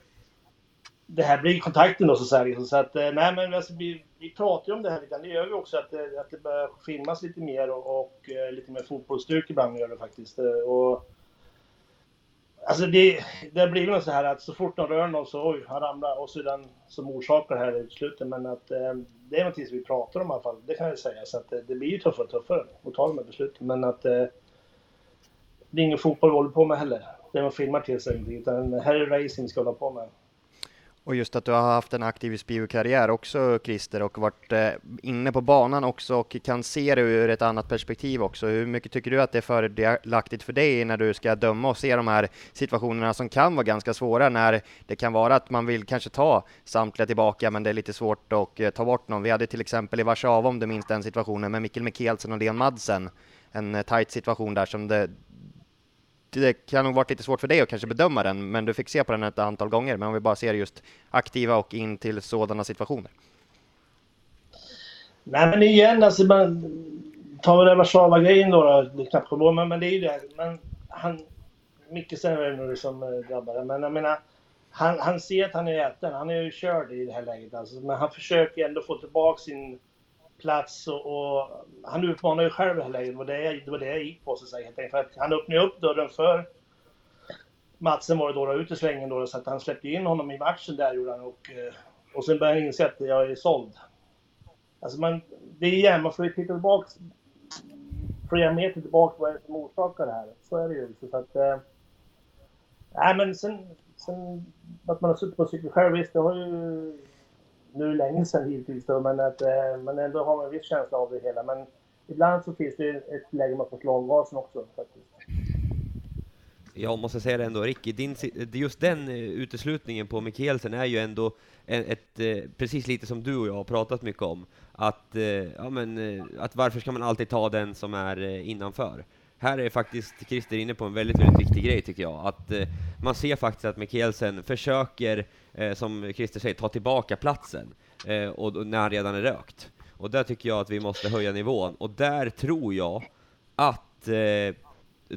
det här blir kontakten då så att säga. Liksom. Så att, eh, nej men alltså, vi, vi pratar ju om det här lite, det gör vi också att, att det börjar filmas lite mer och, och eh, lite mer fotbollsstyrk ibland gör det faktiskt. Eh, och, alltså det, det blir väl så här att så fort de rör någon så oj, han ramlar och så är den som orsakar det här utslutet. Men att eh, det är någonting som vi pratar om i alla fall, det kan jag säga. Så att det blir ju tuffare och tuffare att ta de här besluten. Men att det är ingen fotboll vi håller på med heller. Det man filmar till sig, utan här är racing vi ska hålla på med.
Och just att du har haft en aktiv spiokarriär också Christer och varit eh, inne på banan också och kan se det ur ett annat perspektiv också. Hur mycket tycker du att det är fördelaktigt för dig när du ska döma och se de här situationerna som kan vara ganska svåra när det kan vara att man vill kanske ta samtliga tillbaka men det är lite svårt att eh, ta bort någon. Vi hade till exempel i Warszawa om du minns den situationen med Mikkel Mikkelsen och Leon Madsen. En eh, tight situation där som det, det kan nog varit lite svårt för dig att kanske bedöma den, men du fick se på den ett antal gånger. Men om vi bara ser just aktiva och in till sådana situationer.
Nej, men igen, alltså man tar väl Warszawa-grejen då, då, det är knappt men, men det är ju det. Men han, Mikkelsen är det nog som eh, drabbade, men jag menar, han, han ser att han är äten. Han är ju körd i det här läget alltså, men han försöker ändå få tillbaka sin plats och, och han utmanar ju själv det här läget. Det var det, jag, det var det jag gick på så att säga. För att han öppnade upp dörren för Matsen var det då, då ut i svängen då, så att han släppte in honom i matchen där gjorde han och, eh, och sen började han inse att jag är såld. Alltså man, det är igen, man får ju titta tillbaka flera meter tillbaka vad är det som orsakar det här. Så är det ju. Så att, äh, nej men sen, sen att man har suttit på cykel själv, visst det har ju nu länge sedan givetvis då, men, att, eh, ändå har man en viss känsla av det hela. Men ibland så finns det ett läge man får slå av gasen också faktiskt.
Jag måste säga det ändå, Ricky, din, just den eh, uteslutningen på Mikkelsen är ju ändå ett, ett, precis lite som du och jag har pratat mycket om, att, eh, ja, men, att varför ska man alltid ta den som är innanför? här är faktiskt Christer inne på en väldigt, väldigt viktig grej tycker jag, att man ser faktiskt att Mikkelsen försöker, eh, som Christer säger, ta tillbaka platsen, eh, och, och, när han redan är rökt. Och där tycker jag att vi måste höja nivån, och där tror jag att eh,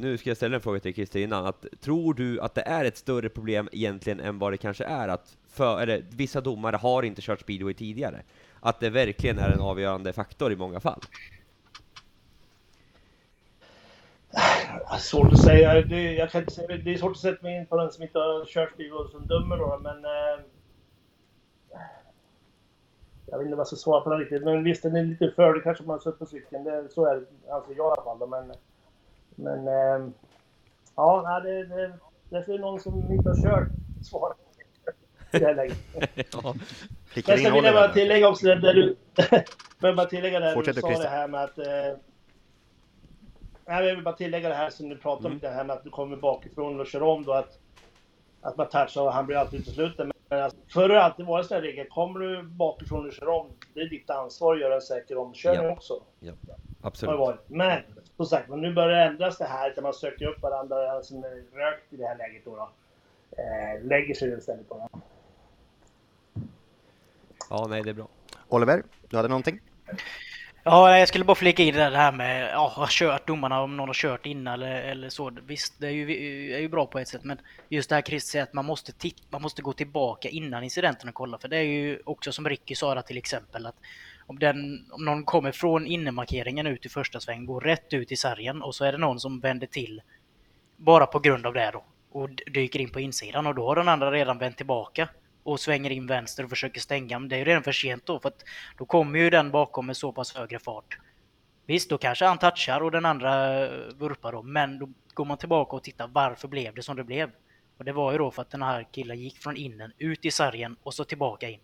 nu ska jag ställa en fråga till Christer innan, att tror du att det är ett större problem egentligen än vad det kanske är att för, eller, vissa domare har inte kört speedway tidigare? Att det verkligen är en avgörande faktor i många fall?
Svårt att säga. Det, jag kan inte säga. det är svårt att sätta mig in på den som inte har kört bil och som dömer då, men... Eh, jag vet inte vad jag ska svara på den riktigt, men visst, den är lite fördel kanske om man suttit på cykeln. Det, så är det, anser jag i alla fall. Men, men eh, ja, det, det, det är någon som inte har kört svara i det här läget. ja. Men sen vill jag bara tillägga också, där du... men bara tillägga det du sa det här med att... Eh, jag vill bara tillägga det här som du pratade mm. om, det här med att du kommer bakifrån och kör om då, att, att man touchar och han blir alltid utesluten. Men alltså, förr har det alltid varit sådana regler, kommer du bakifrån och kör om, det är ditt ansvar att göra en säker omkörning ja. också.
Ja, absolut.
Men, som sagt, nu börjar det ändras det här, där man söker upp varandra som är rökt i det här läget då. då. Eh, lägger sig istället på det.
Ja, nej, det är bra.
Oliver, du hade någonting?
Ja, jag skulle bara flika in det här med ja, har kört domarna om någon har kört innan eller, eller så. Visst, det är ju, är ju bra på ett sätt, men just det här Chris säger att man måste, titta, man måste gå tillbaka innan incidenten och kolla. För det är ju också som Ricky sa till exempel att om, den, om någon kommer från innemarkeringen ut i första sväng, går rätt ut i sargen och så är det någon som vänder till bara på grund av det då och dyker in på insidan och då har den andra redan vänt tillbaka och svänger in vänster och försöker stänga. Men det är ju redan för sent då för att då kommer ju den bakom med så pass högre fart. Visst, då kanske han touchar och den andra vurpar då, men då går man tillbaka och tittar varför blev det som det blev? Och det var ju då för att den här killen gick från innen ut i sargen och så tillbaka in.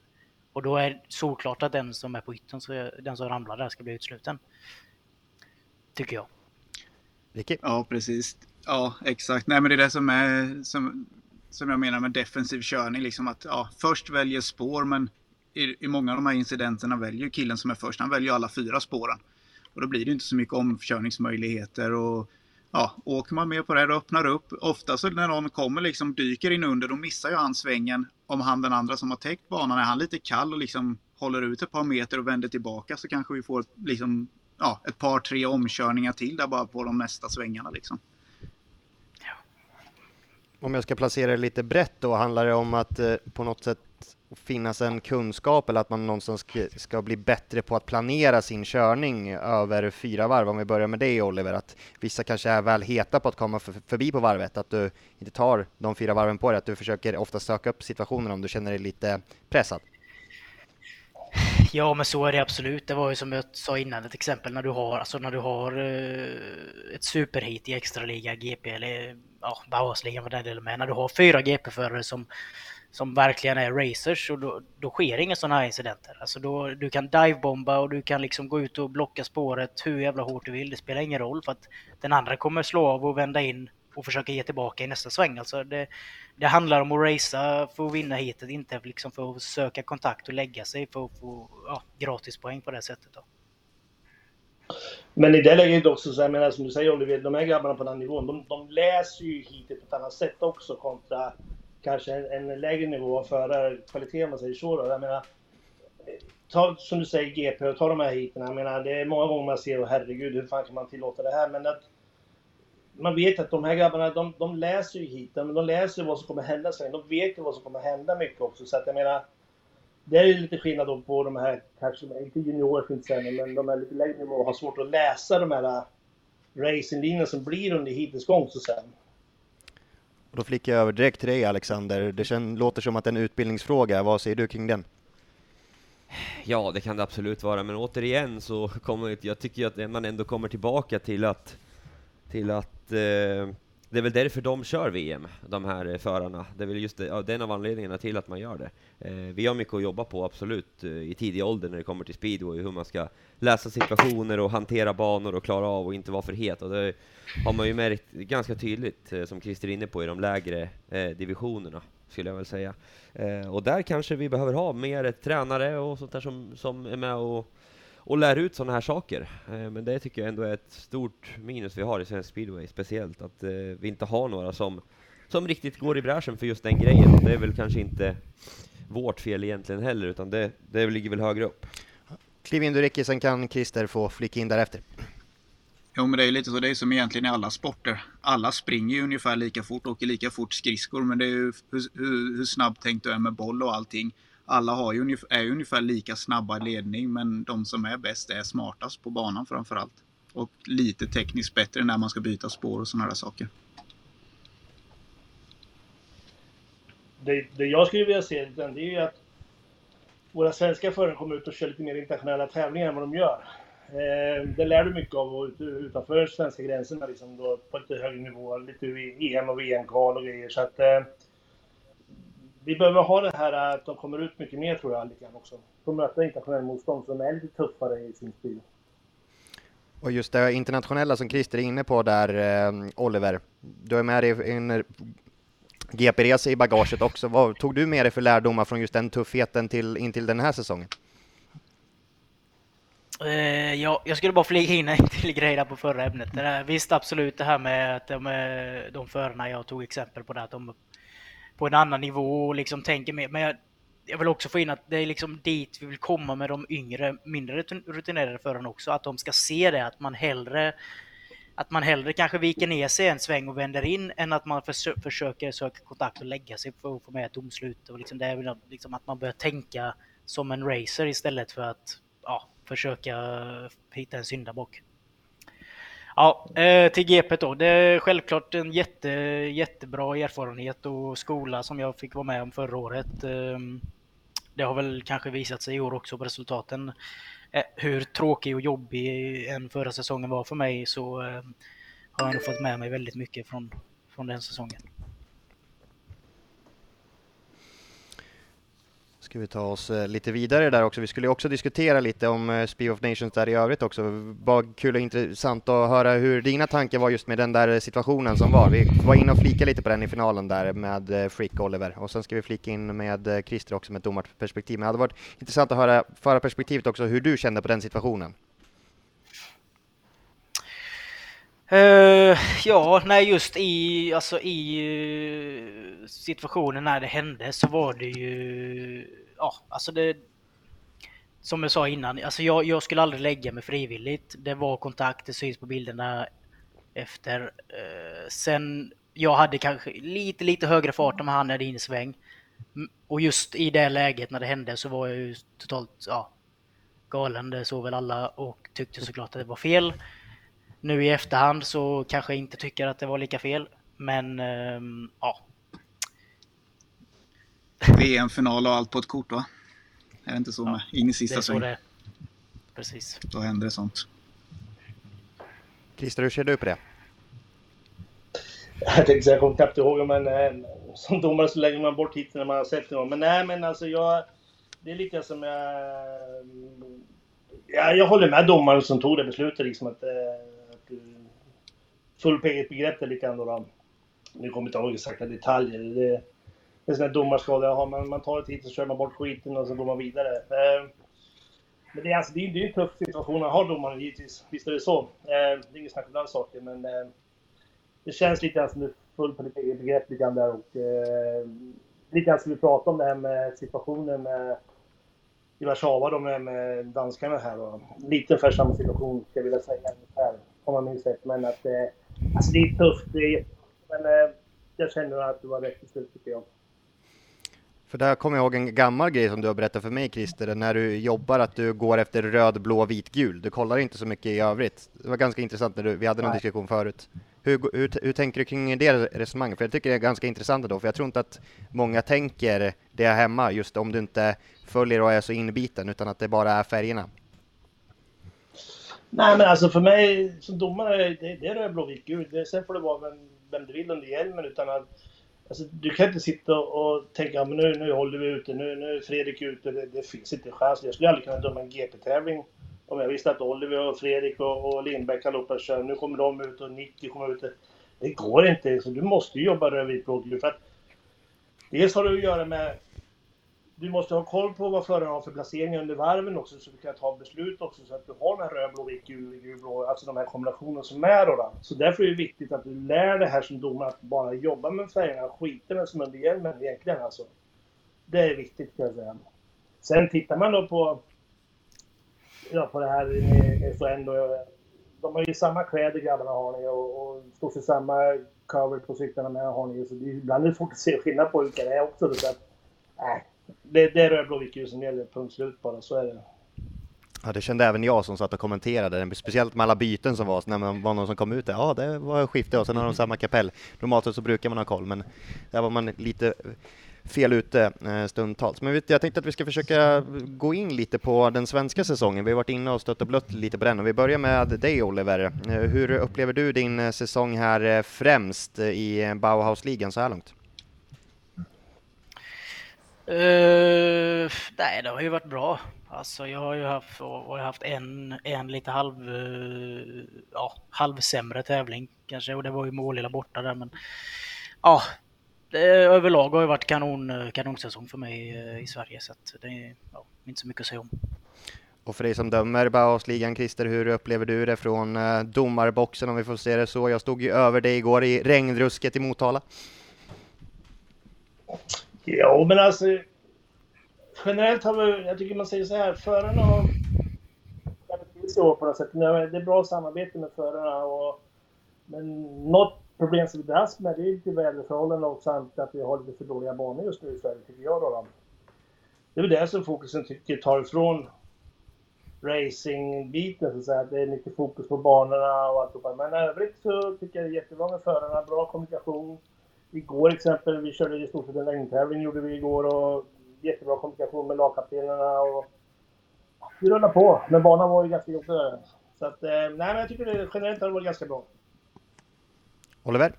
Och då är det såklart att den som är på ytten, så den som ramlar där, ska bli utsluten. Tycker jag.
Vicky?
Ja, precis. Ja, exakt. Nej, men det är det som är som som jag menar med defensiv körning. Liksom att ja, först väljer spår men i, i många av de här incidenterna väljer killen som är först, han väljer alla fyra spåren. Och då blir det inte så mycket omkörningsmöjligheter. Och, ja, åker man med på det här och öppnar upp. Ofta så när någon kommer liksom dyker in under då missar ju han svängen. Om han den andra som har täckt banan, är han lite kall och liksom håller ut ett par meter och vänder tillbaka så kanske vi får liksom, ja, ett par tre omkörningar till där bara på de nästa svängarna. Liksom.
Om jag ska placera det lite brett då, handlar det om att eh, på något sätt finnas en kunskap eller att man någonstans ska, ska bli bättre på att planera sin körning över fyra varv? Om vi börjar med dig Oliver, att vissa kanske är väl heta på att komma för, förbi på varvet, att du inte tar de fyra varven på dig, att du försöker ofta söka upp situationen om du känner dig lite pressad.
Ja, men så är det absolut. Det var ju som jag sa innan ett exempel när du har, alltså när du har eh, ett superhit i extraliga GP eller ja, Bauhausligan var den delen med. När du har fyra GP-förare som, som verkligen är racers och då, då sker inga sådana här incidenter. Alltså då, du kan divebomba och du kan liksom gå ut och blocka spåret hur jävla hårt du vill. Det spelar ingen roll för att den andra kommer slå av och vända in och försöka ge tillbaka i nästa sväng. Alltså det, det handlar om att racea för att vinna hitet, inte liksom för att söka kontakt och lägga sig för att få ja, gratispoäng på det sättet. Då.
Men i det läget också, så jag menar som du säger Oliver, de här grabbarna på den nivån, de, de läser ju hitet på ett annat sätt också kontra kanske en, en lägre nivå av förarkvalitet om man säger så. Då. Jag menar, ta, som du säger GP och ta de här hiten. Jag menar, det är många gånger man ser, och herregud, hur fan kan man tillåta det här? Men att man vet att de här grabbarna, de, de läser ju hiten, men de läser vad som kommer hända sen. De vet ju vad som kommer hända mycket också. Så att jag menar, det är lite skillnad då på de här, kanske inte juniorer inte säga, men de här lite lägre nivåer har svårt att läsa de här äh, racinglinjerna som blir under hitens gång så sen.
då flickar jag över direkt till dig Alexander. Det känns, låter som att det är en utbildningsfråga. Vad säger du kring den?
Ja, det kan det absolut vara, men återigen så kommer jag tycker att man ändå kommer tillbaka till att till att eh, det är väl därför de kör VM, de här eh, förarna. Det är väl just det, ja, den av anledningarna till att man gör det. Eh, vi har mycket att jobba på, absolut, eh, i tidig ålder när det kommer till speedway, hur man ska läsa situationer och hantera banor och klara av och inte vara för het. Och det har man ju märkt ganska tydligt, eh, som Christer är inne på, i de lägre eh, divisionerna, skulle jag väl säga. Eh, och där kanske vi behöver ha mer tränare och sånt där som, som är med och och lär ut sådana här saker. Eh, men det tycker jag ändå är ett stort minus vi har i svensk speedway, speciellt att eh, vi inte har några som, som riktigt går i bräschen för just den grejen. Det är väl kanske inte vårt fel egentligen heller, utan det, det ligger väl högre upp.
Kliv in du Ricky, sen kan Christer få flika in därefter.
Jo men det är lite så, det är som egentligen i alla sporter. Alla springer ju ungefär lika fort, åker lika fort skridskor, men det är ju hur, hur, hur snabbtänkt du är med boll och allting alla har ju, är ju ungefär lika snabba i ledning men de som är bäst är smartast på banan framförallt. och lite tekniskt bättre när man ska byta spår och sådana där saker.
Det, det jag skulle vilja se det är ju att våra svenska förare kommer ut och kör lite mer internationella tävlingar än vad de gör. Eh, det lär du mycket av ut, utanför svenska gränserna, liksom då, på lite högre nivå. Lite EM och VM-kval och grejer. Så att, eh, vi behöver ha det här att de kommer ut mycket mer tror jag, lite grann också. Få möta internationella motstånd som är lite tuffare i sin stil.
Och just det internationella som Christer är inne på där, eh, Oliver. Du är med dig en GP-resa i bagaget också. Vad tog du med dig för lärdomar från just den tuffheten till, in till den här säsongen?
Eh, ja, jag skulle bara flyga in en till grej där på förra ämnet. Det där, visst, absolut det här med att de, eh, de förarna jag tog exempel på, det, att de på en annan nivå och liksom tänker mer. Men jag, jag vill också få in att det är liksom dit vi vill komma med de yngre, mindre rutinerade förarna också. Att de ska se det, att man hellre att man hellre kanske viker ner sig en sväng och vänder in än att man försö försöker söka kontakt och lägga sig för att få med ett domslut. Och liksom det är liksom att man börjar tänka som en racer istället för att ja, försöka hitta en syndabock. Ja, eh, till GP då. Det är självklart en jätte, jättebra erfarenhet och skola som jag fick vara med om förra året. Ehm, det har väl kanske visat sig i år också på resultaten. Eh, hur tråkig och jobbig en förra säsongen var för mig så eh, har jag nog fått med mig väldigt mycket från, från den säsongen.
Ska vi ta oss eh, lite vidare där också. Vi skulle också diskutera lite om eh, Speed of Nations där i övrigt också. Bara kul och intressant att höra hur dina tankar var just med den där eh, situationen som var. Vi var inne och flika lite på den i finalen där med Frick Oliver och sen ska vi flika in med Christer också med ett domarperspektiv. Men det hade varit intressant att höra förarperspektivet också, hur du kände på den situationen.
Uh, ja, nej just i, alltså i uh, situationen när det hände så var det ju, ja alltså det, som jag sa innan, alltså jag, jag skulle aldrig lägga mig frivilligt. Det var kontakt, det syns på bilderna efter. Uh, sen, jag hade kanske lite, lite högre fart än han hade in sväng. Och just i det läget när det hände så var jag ju totalt, ja, galen. Det såg väl alla och tyckte såklart att det var fel. Nu i efterhand så kanske jag inte tycker att det var lika fel, men ähm, ja.
VM-final och allt på ett kort va? Är det inte så? Ja, in i sista sväng.
Precis.
Då händer det sånt.
Christer, hur ser du på det?
Jag tänkte säga, jag kommer knappt ihåg, men äh, som domare så lägger man bort hit när man har sett det. Men nej, men alltså jag... Det är lite som jag... Ja, jag håller med domaren som tog det beslutet, liksom att... Äh, full eget begrepp lite likadant då. Nu kommer jag inte ihåg exakta detaljer. Det, det är sån här domarskada. Jaha, man, man tar ett hit så kör man bort skiten och så går man vidare. Eh, men det är, alltså, det, är, det är en tuff situation att ha domaren givetvis. Visst är det så. Eh, det är inget snack om den saken, men eh, det känns lite grann som det är full på ditt eget begrepp lite grann där och eh, lite grann som vi pratade om det här med situationen med i Warszawa då med, med danskarna här då. Lite ungefär samma situation ska jag vilja säga ungefär, om man minns rätt. Men att eh, Alltså det är tufft, det är, men eh, jag känner att det var rätt beslut tycker jag.
För där kommer jag ihåg en gammal grej som du har berättat för mig Christer, när du jobbar att du går efter röd, blå, vit, gul. Du kollar inte så mycket i övrigt. Det var ganska intressant när du, vi hade någon Nej. diskussion förut. Hur, hur, hur, tänker du kring det resonemanget? För jag tycker det är ganska intressant då, för jag tror inte att många tänker det hemma, just om du inte följer och är så inbiten, utan att det bara är färgerna.
Nej men alltså för mig som domare, det, det är blåvitt blå, gul. Sen får det vara vem, vem du vill under hjälmen utan att Alltså, du kan inte sitta och tänka att men nu, nu håller vi ute, nu, nu är Fredrik ute. Det, det finns inte en chans. Jag skulle aldrig kunna döma en GP-tävling om jag visste att Oliver och Fredrik och, och Lindbäck allihopa kör. Nu kommer de ut och 90 kommer ut. Det går inte. Så du måste ju jobba rödvit blågult. För att dels har det att göra med du måste ha koll på vad föraren har för placeringar under varven också så du kan ta beslut också så att du har den här röd, blå, vit, gul, gul, blå, alltså de här kombinationerna som är då. Så därför är det viktigt att du lär dig här som domare att bara jobba med färgerna, skita med som under hjälmen egentligen alltså. Det är viktigt kan jag säga. Sen tittar man då på, ja, på det här med FHN då. De har ju samma kläder grabbarna har ni och, och står för samma cover på cyklarna med har ni. Så det är, ibland är det svårt att se skillnad på vilka det är också. Så att, äh, det, det är röd, blå, vit, gul som gäller. Punkt slut bara. Så är det.
Ja, det kände även jag som satt och kommenterade, speciellt med alla byten som var, när man var någon som kom ut där, ja det var skifte och sen har de samma kapell. Normalt så brukar man ha koll, men där var man lite fel ute eh, stundtals. Men jag tänkte att vi ska försöka gå in lite på den svenska säsongen. Vi har varit inne och stött och blött lite på den och vi börjar med dig Oliver. Eh, hur upplever du din eh, säsong här främst i Bauhausligan så här långt?
Uh, nej, det har ju varit bra. Alltså jag har ju haft, har haft en, en lite halv, uh, ja, halvsämre tävling kanske och det var ju Målilla borta där men ja, det, överlag har det varit kanon, eh, kanonsäsong för mig uh, i Sverige så att det är ja, inte så mycket att säga om.
Och för dig som dömer Bauhausligan, Christer, hur upplever du det från domarboxen om vi får se det så? Jag stod ju över dig igår i regnrusket i Motala.
Ja, men alltså generellt har vi, jag tycker man säger så här, förarna har till sig på något sätt. Det är bra samarbete med förarna och men något problem som vi dras med det är lite väderförhållanden och samt att vi har lite för dåliga banor just nu i Sverige tycker jag då. Det är väl det som fokusen tycker tar ifrån racingbiten så att säga. Det är mycket fokus på banorna och alltihopa. Men övrigt så tycker jag det är jättebra med förarna, bra kommunikation Igår exempel, vi körde i stort sett en längdtävling gjorde vi igår och jättebra kommunikation med lagkaptenerna och vi rullar på. Men banan var ju ganska jobbig. Så att, eh, nej men jag tycker det generellt har det varit ganska bra.
Oliver?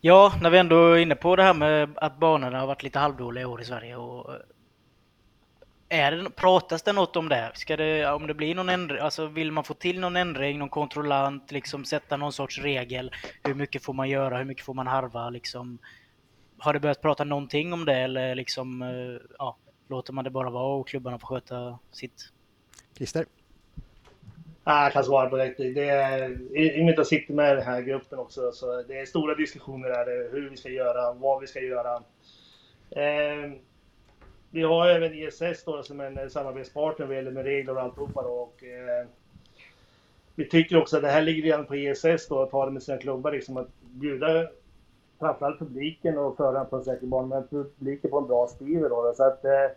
Ja, när vi ändå är inne på det här med att banorna har varit lite halvdåliga i år i Sverige och är det, pratas det något om det? Ska det, om det blir någon ändring, alltså vill man få till någon ändring, någon kontrollant, liksom sätta någon sorts regel? Hur mycket får man göra, hur mycket får man harva liksom? Har det börjat prata någonting om det eller liksom, eh, ja, låter man det bara vara och klubbarna får sköta sitt?
Christer?
Jag kan svara på det. det är, I och med att jag sitter med den här gruppen också, så det är stora diskussioner där, hur vi ska göra, vad vi ska göra. Eh, vi har även ISS då som en eh, samarbetspartner vad gäller med regler och alltihopa då. Och, eh, vi tycker också att det här ligger redan på ESS då, att ta det med sina klubbar liksom att bjuda framförallt publiken och föraren på en säker bana, men publiken på en bra skriver då. Så att, eh,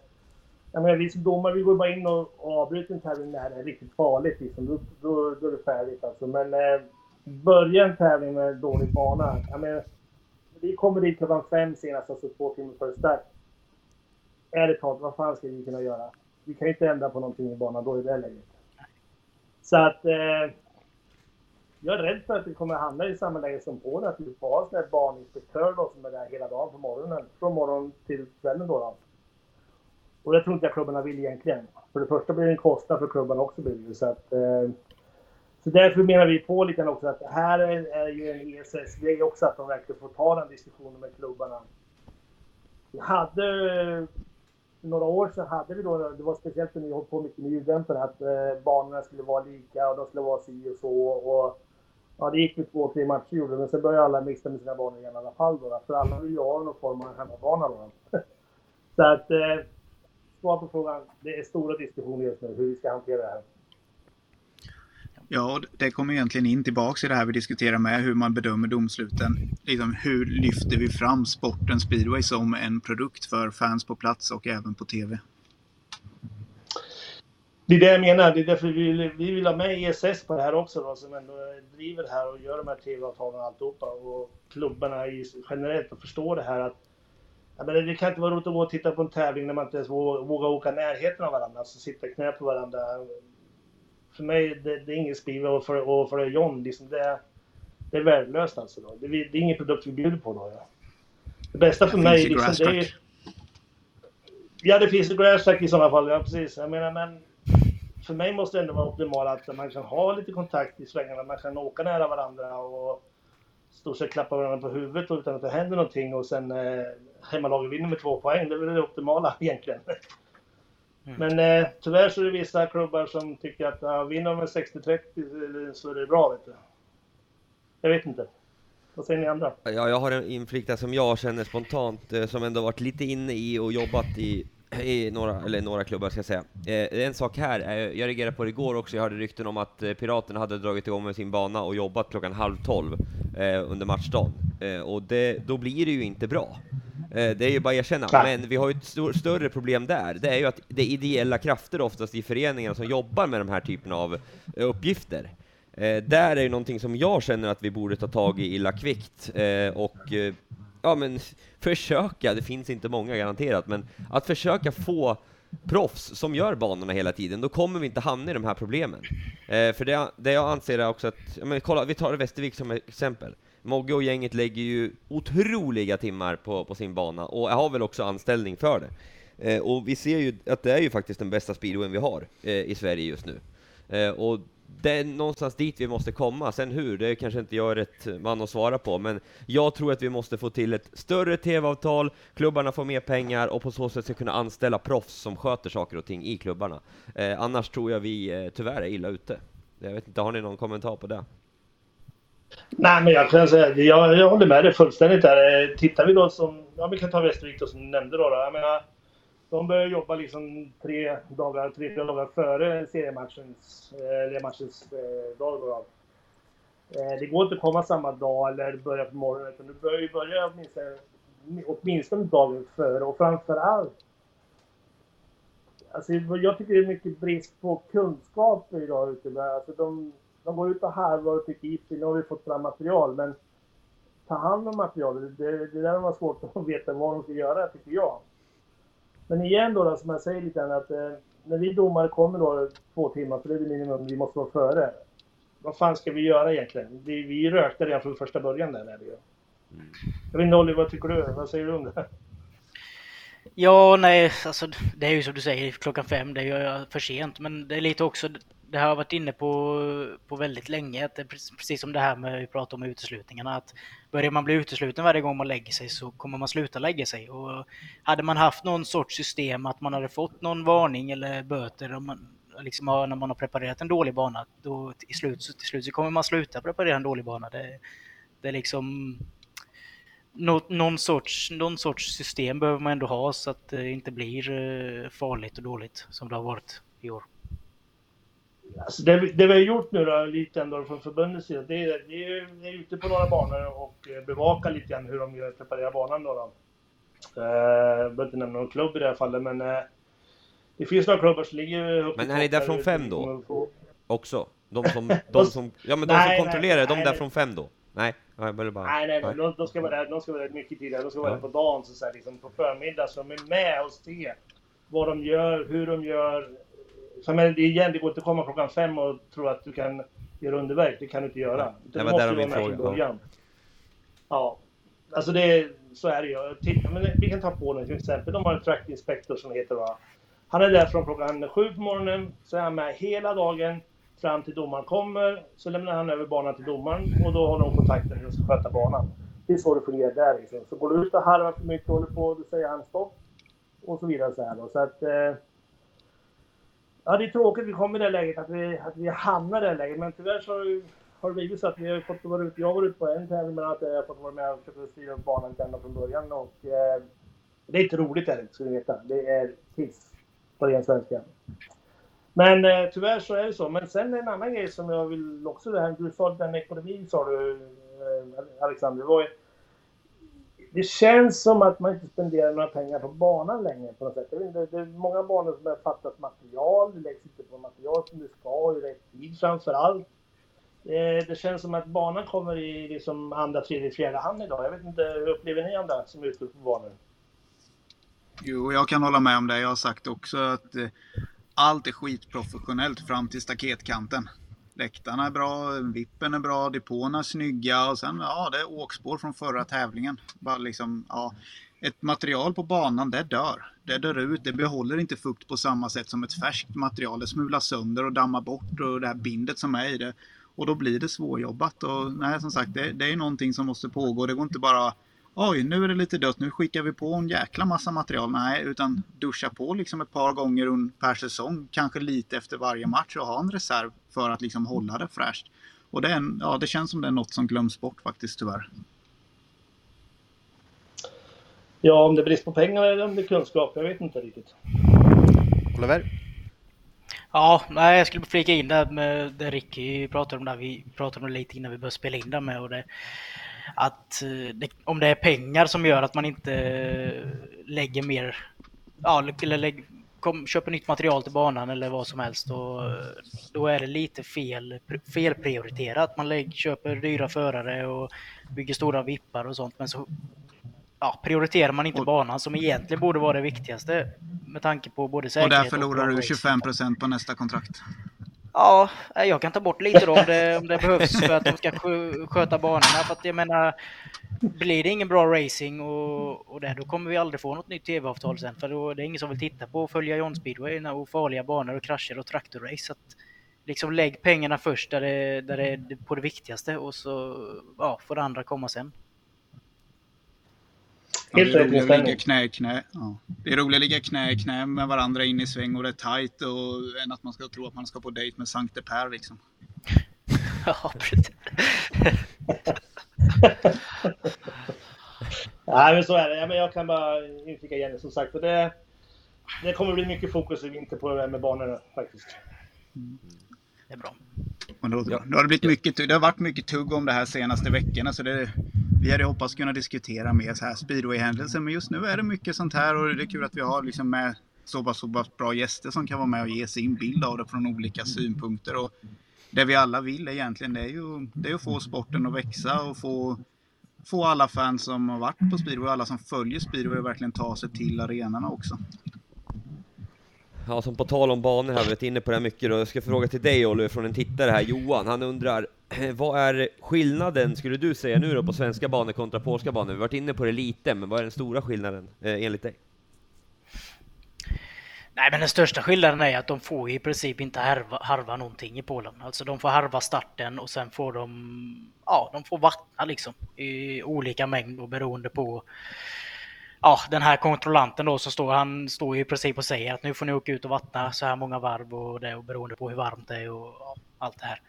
jag menar, vi som domare, vi går bara in och, och avbryter en tävling när det är riktigt farligt liksom. Då, då, då är det färdigt alltså. Men eh, börja en tävling med dålig bana. Jag menar, vi kommer dit klockan fem senast, alltså två timmar före start ärligt talat, vad fan ska vi kunna göra? Vi kan ju inte ändra på någonting i banan då i det läget. Så att... Eh, jag är rädd för att vi kommer hamna i samma läge som Polen, att vi får ha en sån här baninspektör då, som är där hela dagen på morgonen. Från morgon till kvällen då. då. Och det tror inte jag klubbarna vill egentligen. För det första blir det en kostnad för klubbarna också blir det. Så att... Eh, så därför menar vi på lite också att här är, är ju en ESS-grej också, att de verkligen får ta den diskussionen med klubbarna. Vi hade några år sedan hade vi då, det var speciellt när vi höll på mycket med ljuddämpare, att eh, banorna skulle vara lika och de skulle vara si och så. Och, ja, det gick med två, tre matcher gjorde men sen började alla mixa med sina banor igen i alla fall då. För alla vill ju ha någon form av hemmabana då. så att, eh, svar på frågan, det är stora diskussioner just nu hur vi ska hantera det här.
Ja, det kommer egentligen in tillbaks i det här vi diskuterar med, hur man bedömer domsluten. Liksom, hur lyfter vi fram sporten speedway som en produkt för fans på plats och även på TV?
Det är det jag menar. Det är därför vi vill, vi vill ha med ESS på det här också då, som ändå driver det här och gör de här TV-avtalen och alltihopa. Och klubbarna generellt och förstår det här att Ja, men det kan inte vara roligt att gå och titta på en tävling när man inte ens vågar åka närheten av varandra, alltså sitta knä på varandra för mig, det, det är ingen spiva och för, och för John, liksom det, det är värdelöst alltså. Då. Det, det är ingen produkt vi bjuder på då. Ja. Det bästa för det mig liksom, det är Ja, det finns grass track i sådana fall, ja precis. Jag menar, men för mig måste det ändå vara optimalt att man kan ha lite kontakt i svängarna, man kan åka nära varandra och stort sett klappa varandra på huvudet utan att det händer någonting och sen eh, hemmalaget vinner med två poäng. Det är väl det optimala egentligen. Mm. Men eh, tyvärr så är det vissa klubbar som tycker att ja, vinner med 60-30 så är det bra. Vet du. Jag vet inte. Vad säger ni andra?
Ja, jag har en inflikt som jag känner spontant, eh, som ändå varit lite inne i och jobbat i, i några, eller några klubbar ska jag säga. Eh, en sak här, eh, jag reagerade på det igår också, jag hörde rykten om att eh, Piraterna hade dragit igång med sin bana och jobbat klockan halv tolv eh, under matchdagen. och det, då blir det ju inte bra. det är ju bara att erkänna. Men vi har ju ett större problem där. Det är ju att det är ideella krafter oftast i föreningarna som jobbar med de här typerna av uppgifter. Där är ju någonting som jag känner att vi borde ta tag i illa kvickt och ja men försöka, det finns inte många garanterat, men att försöka få proffs som gör banorna hela tiden, då kommer vi inte hamna i de här problemen. Eh, för det, det jag anser är också att, men kolla, vi tar Västervik som exempel. Mogge och gänget lägger ju otroliga timmar på, på sin bana, och har väl också anställning för det. Eh, och vi ser ju att det är ju faktiskt den bästa speedwayen vi har eh, i Sverige just nu. Eh, och det är någonstans dit vi måste komma. Sen hur, det kanske inte jag är rätt man att svara på, men jag tror att vi måste få till ett större TV-avtal, klubbarna får mer pengar och på så sätt ska kunna anställa proffs som sköter saker och ting i klubbarna. Eh, annars tror jag vi eh, tyvärr är illa ute. Jag vet inte, har ni någon kommentar på det?
Nej, men jag kan säga, jag, jag håller med dig fullständigt där. Eh, tittar vi då som, ja vi kan ta Västervik då som du nämnde då. då. Jag menar, de börjar jobba liksom tre dagar, tre, fyra dagar före seriematchens, eh, eller matchens eh, dag. Då. Eh, det går inte att komma samma dag eller börja på morgonen, utan du bör ju börja åtminstone, åtminstone dagen före och framför allt Alltså, jag tycker det är mycket brist på kunskap idag ute. Alltså, de, de går ut och harvar och tycker att nu har vi fått fram material, men ta hand om materialet. Det, det där var svårt att veta vad de ska göra, tycker jag. Men igen då, då som jag säger lite grann att eh, när vi domare kommer då två timmar, för det är det minimum vi måste vara före. Vad fan ska vi göra egentligen? Vi, vi rökte redan från första början där. När det mm. Jag vet inte Olli, vad tycker du? Vad säger du om det?
Ja, nej, alltså det är ju som du säger, klockan fem, det är ju för sent. Men det är lite också det har jag varit inne på, på väldigt länge, att det är precis som det här med vi pratar om uteslutningarna, att börjar man bli utesluten varje gång man lägger sig så kommer man sluta lägga sig. Och hade man haft någon sorts system att man hade fått någon varning eller böter om man, liksom, när man har preparerat en dålig bana, då till slut, till slut så kommer man sluta preparera en dålig bana. Det, det är liksom någon, sorts, någon sorts system behöver man ändå ha så att det inte blir eh, farligt och dåligt som det har varit i år.
Alltså det, det, vi har gjort nu då, lite ändå från förbundets sida, det är, det är, det är ute på några banor och eh, bevakar lite grann hur de gör, preparerar banan då. då. Uh, jag behöver inte nämna någon klubb i det här fallet, men uh, det finns några klubbar som ligger uppe
Men är ni där från fem då? Också? De som, de som, ja men de nej, som kontrollerar, nej, de där nej. från fem då? Nej, jag bara...
Nej, nej, nej. De, de ska vara där, de ska vara där mycket tidigare. De ska vara ja. där på dagen, så, så här, liksom på förmiddagen, så de är med och ser vad de gör, hur de gör, så men det, igen, det går inte att komma klockan fem och tro att du kan göra underverk. Det kan du inte göra.
Det var där min fråga. Början.
Ja. Alltså det, så är det ju. Titta, men vi kan ta Polen till exempel. De har en track inspector som heter va. Han är där från klockan sju på morgonen, så är han med hela dagen fram till domaren kommer. Så lämnar han över banan till domaren och då har de kontakten hur de ska sköta banan. Det är så det fungerar där liksom. Så går du ut och harvar för mycket och håller på, då säger han stopp. Och så vidare så här då. Så att, eh, Ja, det är tråkigt att vi kommer i det läget, att vi, att vi hamnar i det läget. Men tyvärr så har det blivit så att vi har fått vara ute. Jag har varit ute på en tävling, men att eh, jag har fått vara med och försöka styra upp banan ända från början. Och, eh, det är inte roligt, är ska ni veta. Det är piss på ren svenska. Men eh, tyvärr så är det så. Men sen en annan grej som jag vill också, det här, du sa den ekonomin sa du, eh, Alexander. Det var ju, det känns som att man inte spenderar några pengar på banan längre på något sätt. Det, det är många banor som har fattat material, det läggs inte på material som det ska i rätt tid framför allt. Det, eh, det känns som att banan kommer i liksom andra, tredje, fjärde hand idag. Jag vet inte, hur upplever ni andra som är ute på banor?
Jo, jag kan hålla med om det. Jag har sagt också att eh, allt är skitprofessionellt fram till staketkanten. Läktarna är bra, vippen är bra, depåerna är snygga och sen ja, det är åkspår från förra tävlingen. Bara liksom, ja, ett material på banan, det dör. Det dör ut, det behåller inte fukt på samma sätt som ett färskt material. Det smulas sönder och dammar bort och det här bindet som är i det. Och då blir det svårjobbat. Och nej, som sagt, det, det är någonting som måste pågå. Det går inte bara Oj, nu är det lite dött, nu skickar vi på en jäkla massa material. Nej, utan duscha på liksom ett par gånger per säsong, kanske lite efter varje match och ha en reserv för att liksom hålla det fräscht. Och det, är en, ja, det känns som det är något som glöms bort faktiskt tyvärr.
Ja, om det är brist på pengar eller om det är kunskap, jag vet inte riktigt.
Oliver?
Ja, nej, jag skulle flika in där med det Ricky pratade om där. Vi pratade om det lite innan vi började spela in där med och det att det, om det är pengar som gör att man inte lägger mer, ja, eller lägger, kom, köper nytt material till banan eller vad som helst, då, då är det lite fel, felprioriterat. Man lägger, köper dyra förare och bygger stora vippar och sånt, men så ja, prioriterar man inte banan som egentligen borde vara det viktigaste med tanke på både säkerhet
och där förlorar och du 25 procent på nästa kontrakt.
Ja, jag kan ta bort lite då om det, om det behövs för att de ska sköta banorna. För att jag menar, blir det ingen bra racing och, och det, då kommer vi aldrig få något nytt tv-avtal sen. För då det är ingen som vill titta på och följa John Speedway och farliga banor och krascher och traktorrace. Att, liksom lägg pengarna först där det, där det är på det viktigaste och så ja, får det andra komma sen.
Helt ja, det är roligt att ligga knä i knä. Ja. Det är roligt att ligga knä i knä med varandra in i sväng och det är tajt och än att man ska tro att man ska på dejt med Sankte Per liksom.
ja, precis.
Nej, men så är det. men jag kan bara inflika igen som sagt. För det, det kommer bli mycket fokus i vinter på det här med banorna faktiskt.
Mm. Det är bra.
Och då, då, har det, blivit mycket, det har varit mycket tugg om det här senaste veckorna. Så det, vi hade hoppats kunna diskutera mer så här speedway-händelser. Men just nu är det mycket sånt här och det är kul att vi har liksom med så pass, så pass bra gäster som kan vara med och ge sin bild av det från olika synpunkter. Och det vi alla vill egentligen det är ju det är att få sporten att växa och få, få alla fans som har varit på speedway och alla som följer speedway att verkligen ta sig till arenorna också.
Ja, som på tal om banor har vi varit inne på det här mycket då. Jag ska fråga till dig Oliver från en tittare här, Johan. Han undrar, vad är skillnaden, skulle du säga nu då, på svenska banor kontra polska banor? Vi har varit inne på det lite, men vad är den stora skillnaden eh, enligt dig?
Nej, men den största skillnaden är att de får i princip inte harva, harva någonting i Polen. Alltså de får harva starten och sen får de, ja, de får vattna liksom i olika mängd och beroende på ja, den här kontrollanten då så står han står i princip och säger att nu får ni åka ut och vattna så här många varv och det och beroende på hur varmt det är och ja, allt det här.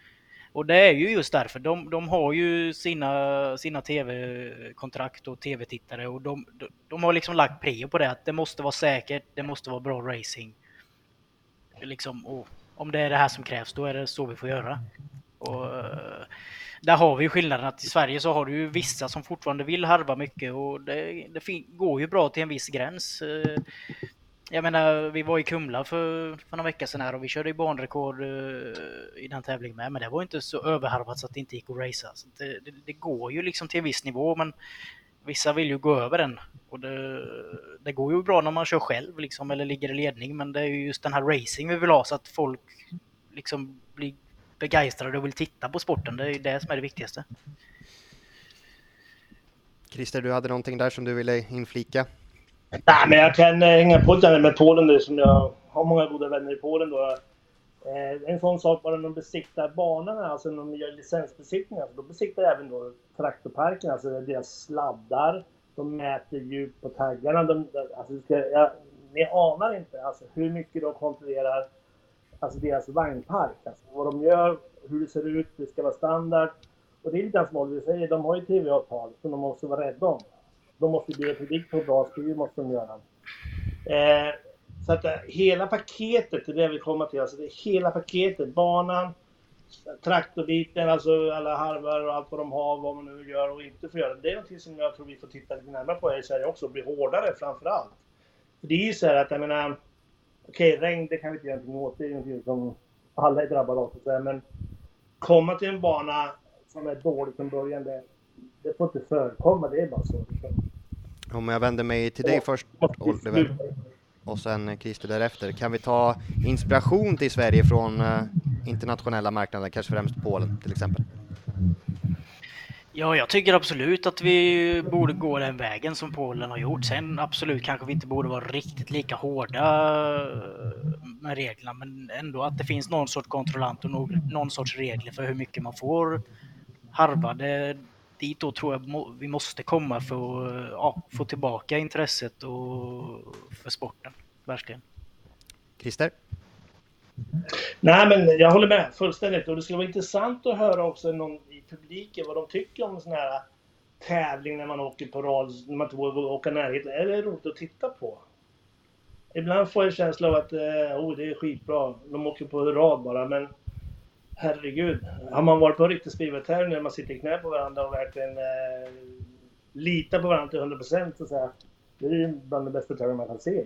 Och det är ju just därför. De, de har ju sina, sina tv-kontrakt och tv-tittare och de, de, de, har liksom lagt prio på det att det måste vara säkert, det måste vara bra racing. Liksom, och om det är det här som krävs, då är det så vi får göra. Och, eh, där har vi ju skillnaden att i Sverige så har du ju vissa som fortfarande vill harva mycket och det, det går ju bra till en viss gräns. Eh, jag menar, vi var i Kumla för, för några veckor sedan här och vi körde ju banrekord eh, i den tävlingen med, men det var inte så överharvat så att det inte gick att racea. Så det, det, det, går ju liksom till en viss nivå, men vissa vill ju gå över den. Och det, det, går ju bra när man kör själv liksom, eller ligger i ledning, men det är ju just den här racing vi vill ha så att folk liksom blir begeistrade och vill titta på sporten. Det är det som är det viktigaste.
Christer, du hade någonting där som du ville inflika?
Nej, men jag kan eh, hänga på lite med Polen nu som jag har många goda vänner i Polen då. Eh, en sån sak bara när de besiktar banorna, alltså när de gör licensbesiktningar, då besiktar även då traktorparken, alltså deras sladdar. De mäter djup på taggarna. De, alltså, jag, ni anar inte alltså, hur mycket de kontrollerar alltså deras vagnpark. Alltså, vad de gör, hur det ser ut, det ska vara standard. Och det är lite som Oliver säger, de har ju tv-avtal som de måste vara rädda om. De måste bli predikt på bra speed, måste de göra. Eh, så att eh, hela paketet, det är det vi kommer till. Alltså det är hela paketet, banan, traktorbiten, alltså alla harvar och allt vad de har, vad man nu gör och inte får göra. Det är någonting som jag tror vi får titta lite närmare på här i Sverige också, och bli hårdare framför allt. För det är ju så här att, jag menar, okej, okay, regn det kan vi inte göra någonting åt, det är någonting som alla är drabbade av, men komma till en bana som är dålig från början, det, det får inte förekomma, det är bara så.
Om jag vänder mig till dig först, Oliver, och sen Christer därefter. Kan vi ta inspiration till Sverige från uh, internationella marknader, kanske främst Polen till exempel?
Ja, jag tycker absolut att vi borde gå den vägen som Polen har gjort. Sen absolut kanske vi inte borde vara riktigt lika hårda med reglerna, men ändå att det finns någon sorts kontrollant och någon sorts regler för hur mycket man får harva. Det, dit då tror jag vi måste komma för att ja, få tillbaka intresset och för sporten. Verkligen.
Christer?
Nej, men jag håller med fullständigt. Och det skulle vara intressant att höra också någon publiken vad de tycker om en sån här tävling när man åker på rad, när man inte vågar åka närheten. Är det roligt att titta på? Ibland får jag känsla av att eh, oh, det är skitbra, de åker på rad bara, men herregud. Har man varit på en riktig speedway när man sitter i knä på varandra och verkligen eh, litar på varandra till 100 procent, så det är ju bland de bästa tävlingar man kan se.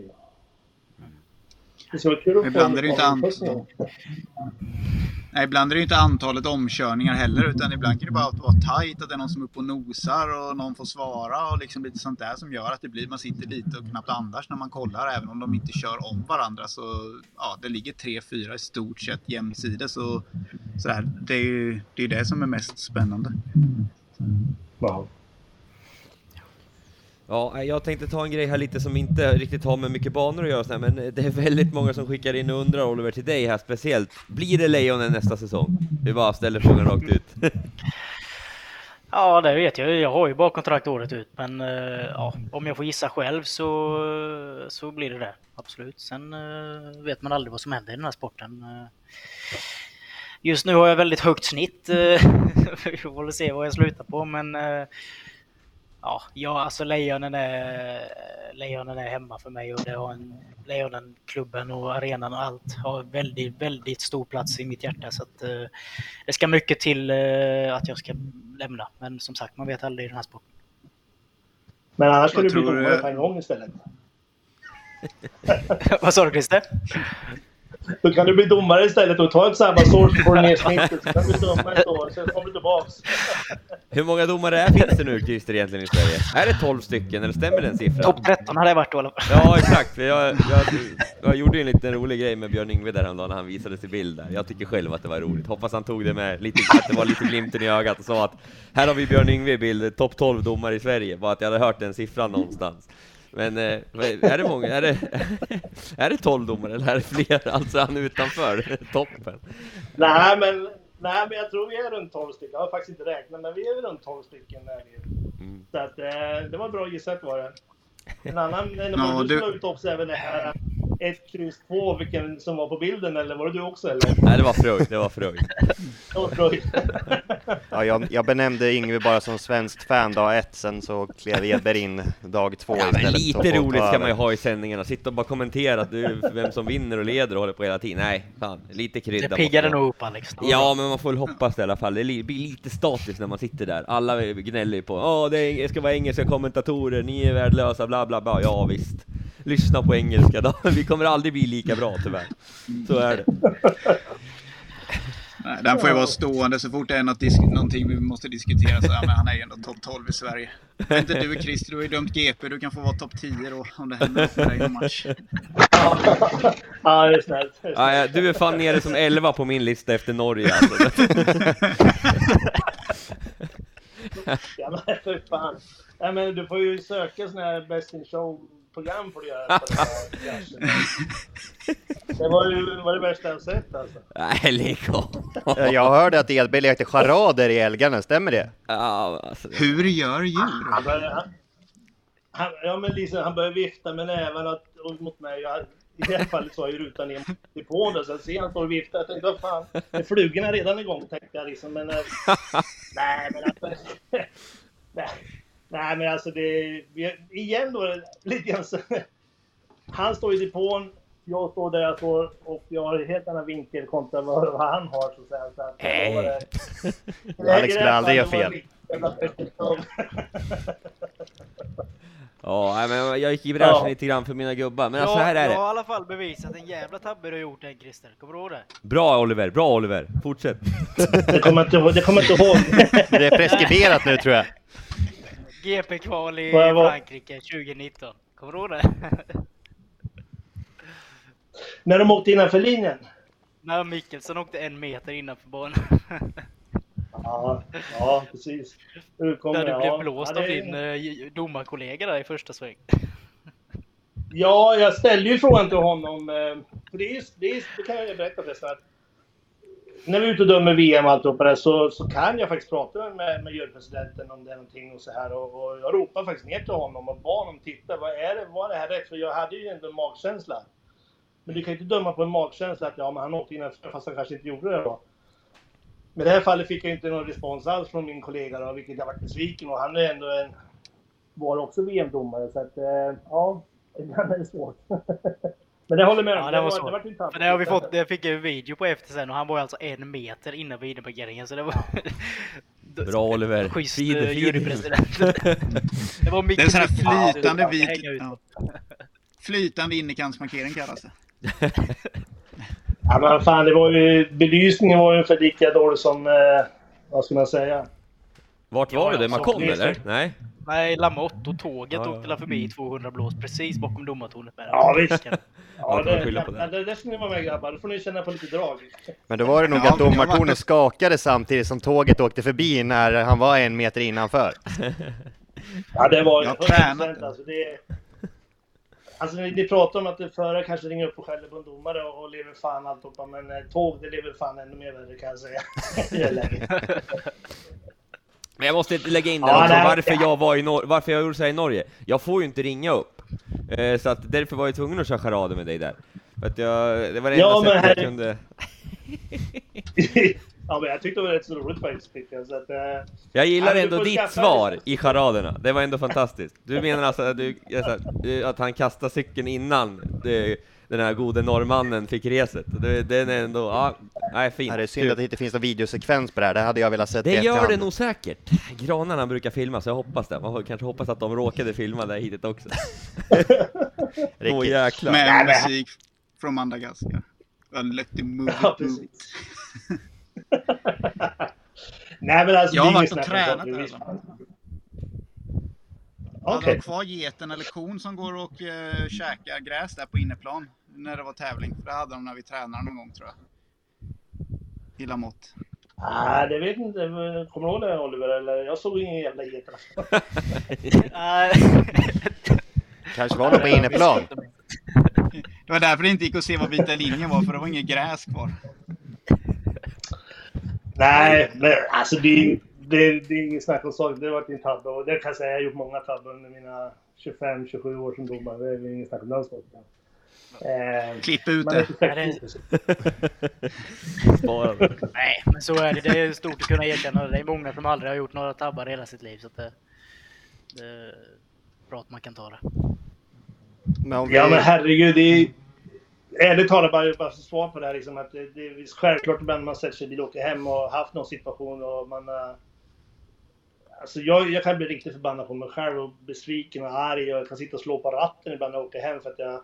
Det ska vara kul att Ibland är det inte antal. Nej, ibland är det inte antalet omkörningar heller utan ibland kan det bara vara tajt, att det är någon som är uppe och nosar och någon får svara och liksom lite sånt där som gör att det blir, man sitter lite och knappt andas när man kollar även om de inte kör om varandra så ja, det ligger 3-4 i stort sett jämsides och sådär. Det är ju det, är det som är mest spännande.
Wow. Ja, jag tänkte ta en grej här lite som inte riktigt har med mycket banor att göra, men det är väldigt många som skickar in och undrar, Oliver, till dig här speciellt. Blir det Lejonen nästa säsong? Vi bara ställer frågan rakt ut.
ja, det vet jag. Jag har ju bara kontrakt året ut, men eh, ja, om jag får gissa själv så, så blir det det. Absolut. Sen eh, vet man aldrig vad som händer i den här sporten. Eh, just nu har jag väldigt högt snitt. Vi får väl se vad jag slutar på, men ja, ja alltså Lejonen är, Lejonen är hemma för mig och det har en, Lejonen, klubben och arenan och allt har väldigt, väldigt stor plats i mitt hjärta. Så att, eh, det ska mycket till eh, att jag ska lämna. Men som sagt, man vet aldrig i den här sporten.
Men annars ska du bli domare på en gång istället.
Vad sa du Christer?
Då kan du bli domare istället och ta ett sabbatsår så får du ner snittet. Så kan du döma ett år, sen kommer du tillbaks.
Hur många domare är, finns det nu, Christer, egentligen i Sverige? Är det 12 stycken, eller stämmer den siffran?
Topp 13 hade jag varit då.
Ja, exakt. För jag, jag, jag gjorde ju en liten rolig grej med Björn Yngve där häromdagen när han visade sig bild där. Jag tycker själv att det var roligt. Hoppas han tog det med lite, att det var lite glimten i ögat och sa att här har vi Björn Yngve i bild, topp 12 domare i Sverige. Bara att jag hade hört den siffran någonstans. Men eh, är det många, är det, är det 12 domare eller är det fler? Alltså han utanför toppen?
Nej men, nej, men jag tror vi är runt 12 stycken. Jag har faktiskt inte räknat, men vi är runt 12 stycken. Mm. Så att, eh, det var bra gissat var det. En annan, en ja, du slog ut också även det här 1, kryss 2, vilken som var på bilden, eller var det du också eller?
Nej, det var Freud, det var Freud.
ja, jag, jag benämnde Yngve bara som svenskt fan dag ett, sen så klev Edberg in dag två ja,
istället. Lite roligt ska man ju ha i sändningarna, sitta och bara kommentera att du, vem som vinner och leder och håller på hela tiden. Nej, fan, lite krydda.
Det piggade nog upp Alex.
Ja, men man får väl hoppas det i alla fall. Det blir lite statiskt när man sitter där. Alla gnäller på, åh, det ska vara engelska kommentatorer, ni är värdelösa, bla bla bla. Ja, visst lyssna på engelska då. Vi kommer aldrig bli lika bra tyvärr. Så är det.
Nej, den får ju vara stående så fort det är något någonting vi måste diskutera. Så, ja, men han är ju ändå topp 12 i Sverige. Men inte du Christer, du har ju dömt GP. Du kan få vara topp 10 då om det händer något för dig i någon match.
Ja, det är snällt.
Ja, du är fan nere som 11 på min lista efter Norge alltså.
ja men för fan. Ja, men du får ju söka sån här Best in Show program får du göra på Det var ju var det värsta jag sett alltså.
Nej, lägg
Jag hörde att Edberg lekte charader i älgarna, stämmer det?
Ja,
alltså. Hur gör djur?
Han började, han, han, ja men liksom, han började vifta med näven mot mig. Jag, I det här fallet så har ju rutan ner mot på det, så jag ser han står och viftar. Jag tänkte, vad fan, är flugorna redan igång? Tänkte jag liksom, men... Eh, nej, men alltså... nej. Nej, men alltså det... Igen då, lite grann så, Han står i depån, jag står där jag står och jag har en helt annan vinkel kontra vad, vad han har så att säga. Så att,
hey. det, Alex skulle aldrig göra fel.
Ja, men jag gick i bräschen ja. lite grann för mina gubbar, men alltså, ja, alltså här är det.
Jag har i alla fall bevisat en jävla tabbe du har gjort, Christer. Kommer du ihåg det?
Bra Oliver, bra Oliver. Fortsätt.
det kommer inte, det kommer inte ihåg.
det är preskriberat nu tror jag.
GP-kval i Frankrike 2019. Kommer du ihåg det?
När de åkte innanför linjen?
När Mikkelsen åkte en meter innanför banan.
ja, ja, precis.
Där du blev blåst ja, av din eh, domarkollega där i första sväng.
ja, jag ställde ju frågan till honom. Eh, för det, är, det, är, det kan jag berätta förresten när vi är ute och dömer VM och alltihopa det så, så kan jag faktiskt prata med, med jurypresidenten om det är någonting och så här. Och, och jag ropar faktiskt ner till honom och bad honom titta. Vad är det, var det här rätt? För jag hade ju ändå en magkänsla. Men du kan ju inte döma på en magkänsla att ja, men han åkte innanför fast han kanske inte gjorde det då. Men i det här fallet fick jag inte någon respons alls från min kollega då, vilket jag var besviken och han är ändå en... Var också VM-domare så att, eh, ja, ibland är det svårt.
Men det håller med om. Ja, det, det, var, så. det var det har vi fått, det fick jag en video på efter sen och han var alltså en meter innan videoparkeringen så det var...
Bra Oliver!
Schysst eh, jurypresident.
det var mycket... Det är en sån här flytande vit... Ja. Flytande innerkantsmarkering kallas det.
ja men fan det var ju... Belysningen var ju ungefär lika dålig som... Eh, vad ska man säga?
Vart var ja, det? Man kom eller? Nej?
Nej, Lamotte och tåget ja, åkte förbi 200 blås precis bakom domartornet med
Ja visst. Ja, det, det, det, det ska ni vara med grabbar, då får ni känna på lite drag.
Men då var det nog ja, att domartornet skakade samtidigt som tåget åkte förbi när han var en meter innanför.
Ja, det var ju 100% alltså. Det, alltså ni, ni pratar om att det förare kanske ringer upp och skäller på en domare och, och lever fan alltihopa, men eh, tåg det lever fan ännu mer värre kan jag säga.
Men jag måste lägga in det ja, också, varför jag var i Nor varför jag gjorde så här i Norge. Jag får ju inte ringa upp. Eh, så att därför var jag tvungen att köra charader med dig där. För att jag, det var det enda ja, sättet jag kunde...
ja, men jag tyckte det var rätt så roligt faktiskt, så att, eh...
Jag gillar ja, ändå ditt svar i charaderna, det var ändå fantastiskt. Du menar alltså att, du, att han kastade cykeln innan det, den här gode norrmannen fick reset. Det, den är ändå, ja, nej fint.
Det är synd att det inte finns någon videosekvens på det här, det hade jag velat se.
Det gör det nog säkert. Granarna brukar filma, så jag hoppas det. Man kanske hoppas att de råkade filma det hitet också.
Åh jäklar. Med musik från Madagaskar. Let the movie ja.
Nej men alltså,
jag har varit och tränat där. Okay. De kvar geten eller kon som går och uh, käkar gräs där på inneplan när det var tävling. För det hade de när vi tränade någon gång tror jag. I Lamotte.
Nej, det vet inte. Kommer du ihåg det Oliver? Eller? Jag såg ingen jävla get.
Kanske var det på inneplan.
Det var därför det inte gick att se vad vita linjen var, för det var inget gräs kvar.
Nej, men alltså det, det, det är inget snack om saken. Det har varit en tabbe och det kan jag säga. Jag har gjort många tabbar under mina 25-27 år som domare. Det är inget snack om den saken.
Eh, Klipp ut det.
Nej, men så är det. Det är stort att kunna erkänna det. Är många som aldrig har gjort några tabbar hela sitt liv. Så det, det är bra att man kan ta det.
Men vi... Ja, men herregud. Det är, ärligt talat, bara, bara svar på det här. Liksom, att det, det är självklart ibland man sätter sig i bil och åker hem och haft någon situation och man... Uh, alltså jag, jag kan bli riktigt förbannad på mig själv och besviken och arg och jag kan sitta och slå på ratten ibland när jag åker hem för att jag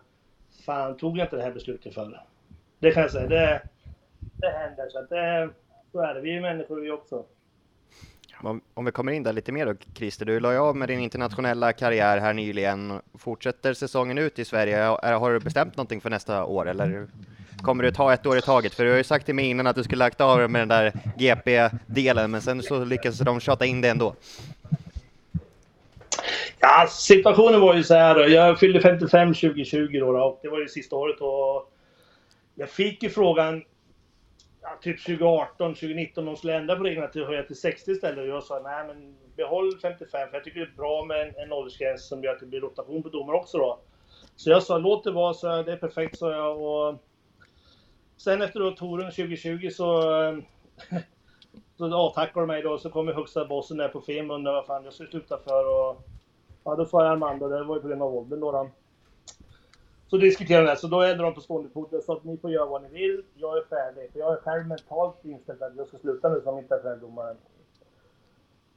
fan tog jag inte det här beslutet för. Det kan jag säga. Det, det händer. Så, att det, så är det. Vi är människor vi också.
Om vi kommer in där lite mer då, Christer. Du la ju av med din internationella karriär här nyligen. Fortsätter säsongen ut i Sverige? Har du bestämt någonting för nästa år eller kommer du ta ett år i taget? För du har ju sagt till mig innan att du skulle lagt av med den där GP-delen, men sen så lyckades de tjata in det ändå.
Ja, situationen var ju så här. Jag fyllde 55 2020 då, och det var ju sista året och jag fick ju frågan ja, typ 2018, 2019 de skulle ändra på reglerna till att höja till 60 istället och jag sa nej men behåll 55 för jag tycker det är bra med en, en åldersgräns som gör att det blir rotation på domare också då. Så jag sa låt det vara, så det är perfekt sa jag och sen efter då touren 2020 så så avtackade de mig då, så kom högsta bossen där på film och undrade vad fan jag ska sluta för och Ja, då sa jag Armando, det var ju på grund av åldern då. då. Så diskuterade de det, så då ändrade de på stående fot sa att ni får göra vad ni vill, jag är färdig. För jag är själv mentalt inställd att jag ska sluta nu som internationell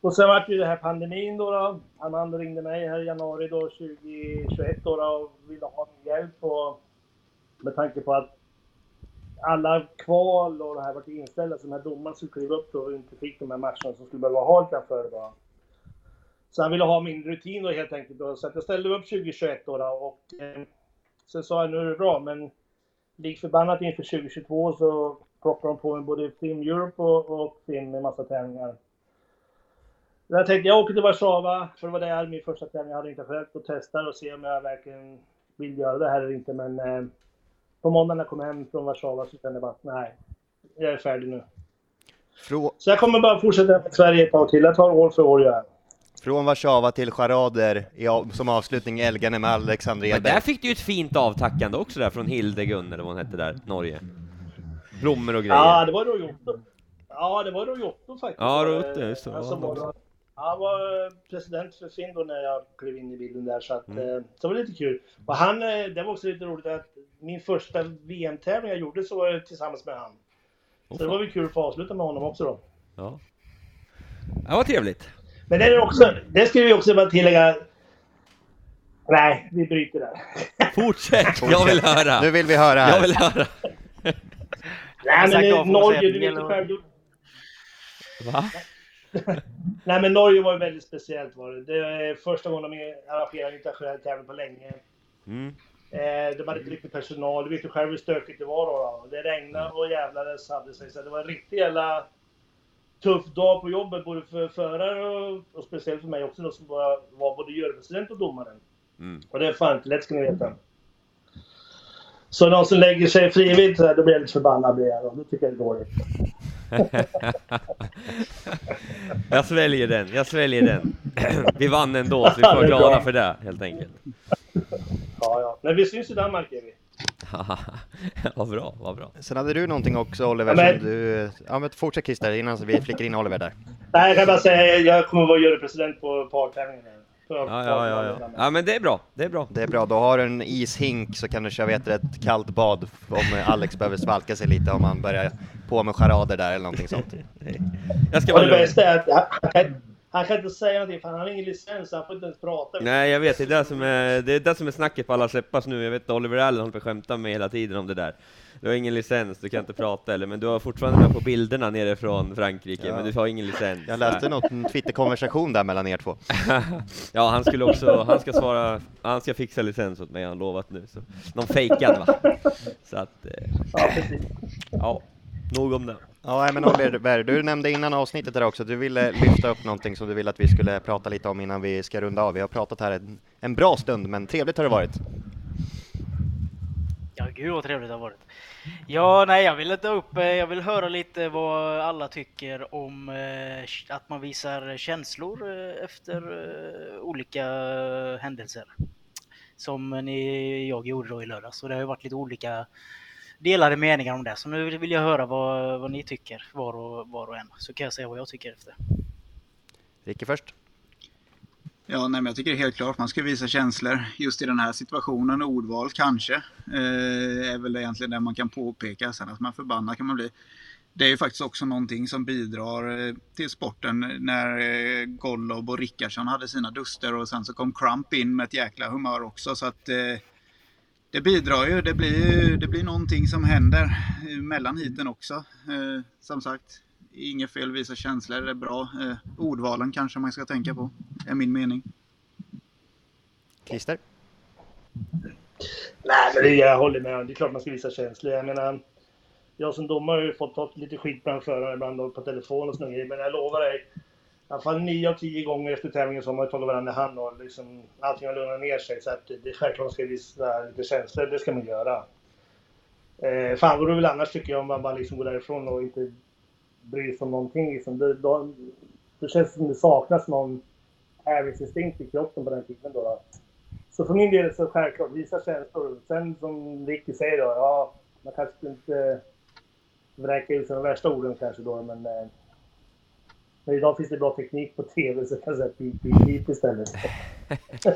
Och sen vart ju det här pandemin då. då. Armando ringde mig här i januari då, 2021 då, då och ville ha min hjälp. Och med tanke på att alla kval och det här vart inställda, så de här domarna skulle kliva upp då och inte fick de här matcherna som skulle behöva ha lite för då. Så han ville ha min rutin då helt enkelt. Då. Så att jag ställde upp 2021 då, då och eh, sen sa jag nu är det bra men lik förbannat inför 2022 så plockade de på mig både Film Europe och, och Film med massa tävlingar. Jag tänkte jag åker till Warszawa, för det var där min första tävling jag hade internationellt och testar och ser om jag verkligen vill göra det här eller inte. Men eh, på måndagen när jag kom hem från Warszawa så kände jag bara nej, jag är färdig nu. Frå... Så jag kommer bara fortsätta i Sverige ett tag till. Jag tar år för år jag.
Från Warszawa till charader som avslutning Elgane med Alexander Edberg.
Men där fick du ju ett fint avtackande också där från Hildegun, eller vad hon hette där, Norge. Blommor och grejer.
Ja, det var Rojotto. Ja, det var Rojotto faktiskt.
Ja, Rojotto, just det.
Alltså, var, han var president för Finn då när jag klev in i bilden där, så att, mm. Eh, så det var lite kul. Och han, eh, det var också lite roligt att min första VM-tävling jag gjorde så var det tillsammans med han. Så det var väl kul att få avsluta med honom också då.
Ja. Ja, vad trevligt.
Men det är också, det ska vi också bara tillägga. Nej, vi bryter där.
Fortsätt, jag vill höra.
Nu vill vi höra.
Jag vill höra.
Nej, men Norge, du vet ju själv.
Va?
Nej, men Norge var ju väldigt speciellt var det. Det är första gången de arrangerar en internationell tävling på länge.
Mm.
Eh, de hade inte riktigt personal. Du vet ju själv hur stökigt det var då. då. Det regnade
Mm.
och jävlades hade sig. Så det var en riktig jävla tuff dag på jobbet både för förare och, och speciellt för mig också då, som var, var både jurypresident och domare.
Mm.
Och det är fan inte lätt ska ni veta. Så någon som lägger sig frivilligt så här, då blir jag lite förbannad. Blir jag, då. då tycker jag det är dåligt.
jag sväljer den, jag sväljer den. vi vann ändå, så vi får vara glada
bra.
för det, helt enkelt.
Ja, ja. Men vi syns i Danmark, är vi.
vad bra, vad bra.
Sen hade du någonting också Oliver,
Ja, men-
du... Ja men fortsätt Christer, innan vi flickar in Oliver där.
Nej, jag kan bara säga jag kommer vara jurypresident på partävlingen.
Ja, ja, ja, ja. ja, men det är bra, det är bra.
Det är bra, då har du en ishink så kan du köra vet, ett kallt bad om Alex behöver svalka sig lite om han börjar på med charader där eller någonting sånt.
Jag ska vara
det
lugn.
Han, kan, inte säga någonting för han har ingen licens, han får inte ens prata.
Nej, jag vet, det är det som är, det är, det som är snacket på alla släppas nu. Jag vet att Oliver Allen håller på att skämta med hela tiden om det där. Du har ingen licens, du kan inte prata eller, men du har fortfarande med på bilderna nere från Frankrike,
Ja.
men du har ingen licens.
Jag läste något, en Twitter-konversation där mellan er två.
ja, han skulle också, han ska svara, han ska fixa licens åt mig, har han lovat nu. Så. Någon fejkad va? Så att, eh,
Ja, precis.
ja, nog om det.
Ja men Oliver, du nämnde innan avsnittet där också, att du ville lyfta upp någonting som du ville att vi skulle prata lite om innan vi ska runda av. Vi har pratat här en, en bra stund, men trevligt har det varit.
Ja, gud vad trevligt det har varit. Ja, nej, jag vill ta upp, eh, jag vill höra lite vad alla tycker om eh, att man visar känslor eh, efter olika händelser. Som ni, jag gjorde då i lördags. Och det har ju varit lite olika delade meningar om det. Så nu vill jag höra vad, vad ni tycker, var och, var och en. Så kan jag säga vad jag tycker efter.
Ricky först.
Ja, nej, men jag tycker det är helt klart man ska visa känslor just i den här situationen. Ordval kanske eh, är väl egentligen det man kan påpeka. Sen att man förbannad kan man bli. Det är ju faktiskt också någonting som bidrar eh, till sporten när eh, Gollob och Rickardsson hade sina duster och sen så kom Crump in med ett jäkla humör också. Så att eh, det bidrar ju. Det blir, det blir någonting som händer mellan hiten också. Eh, som sagt, inget fel att visa känslor. Det är bra. Eh, ordvalen kanske man ska tänka på, är min mening.
Christer?
Nej, men det, jag håller med. Det är klart man ska visa känslor. Jag menar, jag som domare har ju fått ta lite skit bland förare ibland på telefon och sådana grejer. Men jag lovar dig, i alla fall nio av tio gånger efter tävlingen så har man ju tagit varandra i hand och liksom, allting har lugnat ner sig. Så att det är självklart man ska visa lite känslor. Det ska man göra. Eh, fan vore det väl annars tycker jag om man bara liksom går därifrån och inte bryr sig om någonting. Liksom. Det, då, det känns som det saknas någon tävlingsinstinkt i kroppen på den tiden. Då, då. Så för min del så självklart, visa känslor. Sen som Ricky säger då, ja, man kanske inte vräka ut sig de värsta orden kanske då, men... Eh, men idag finns det bra teknik på TV så jag kan säga pip, pip, pip istället.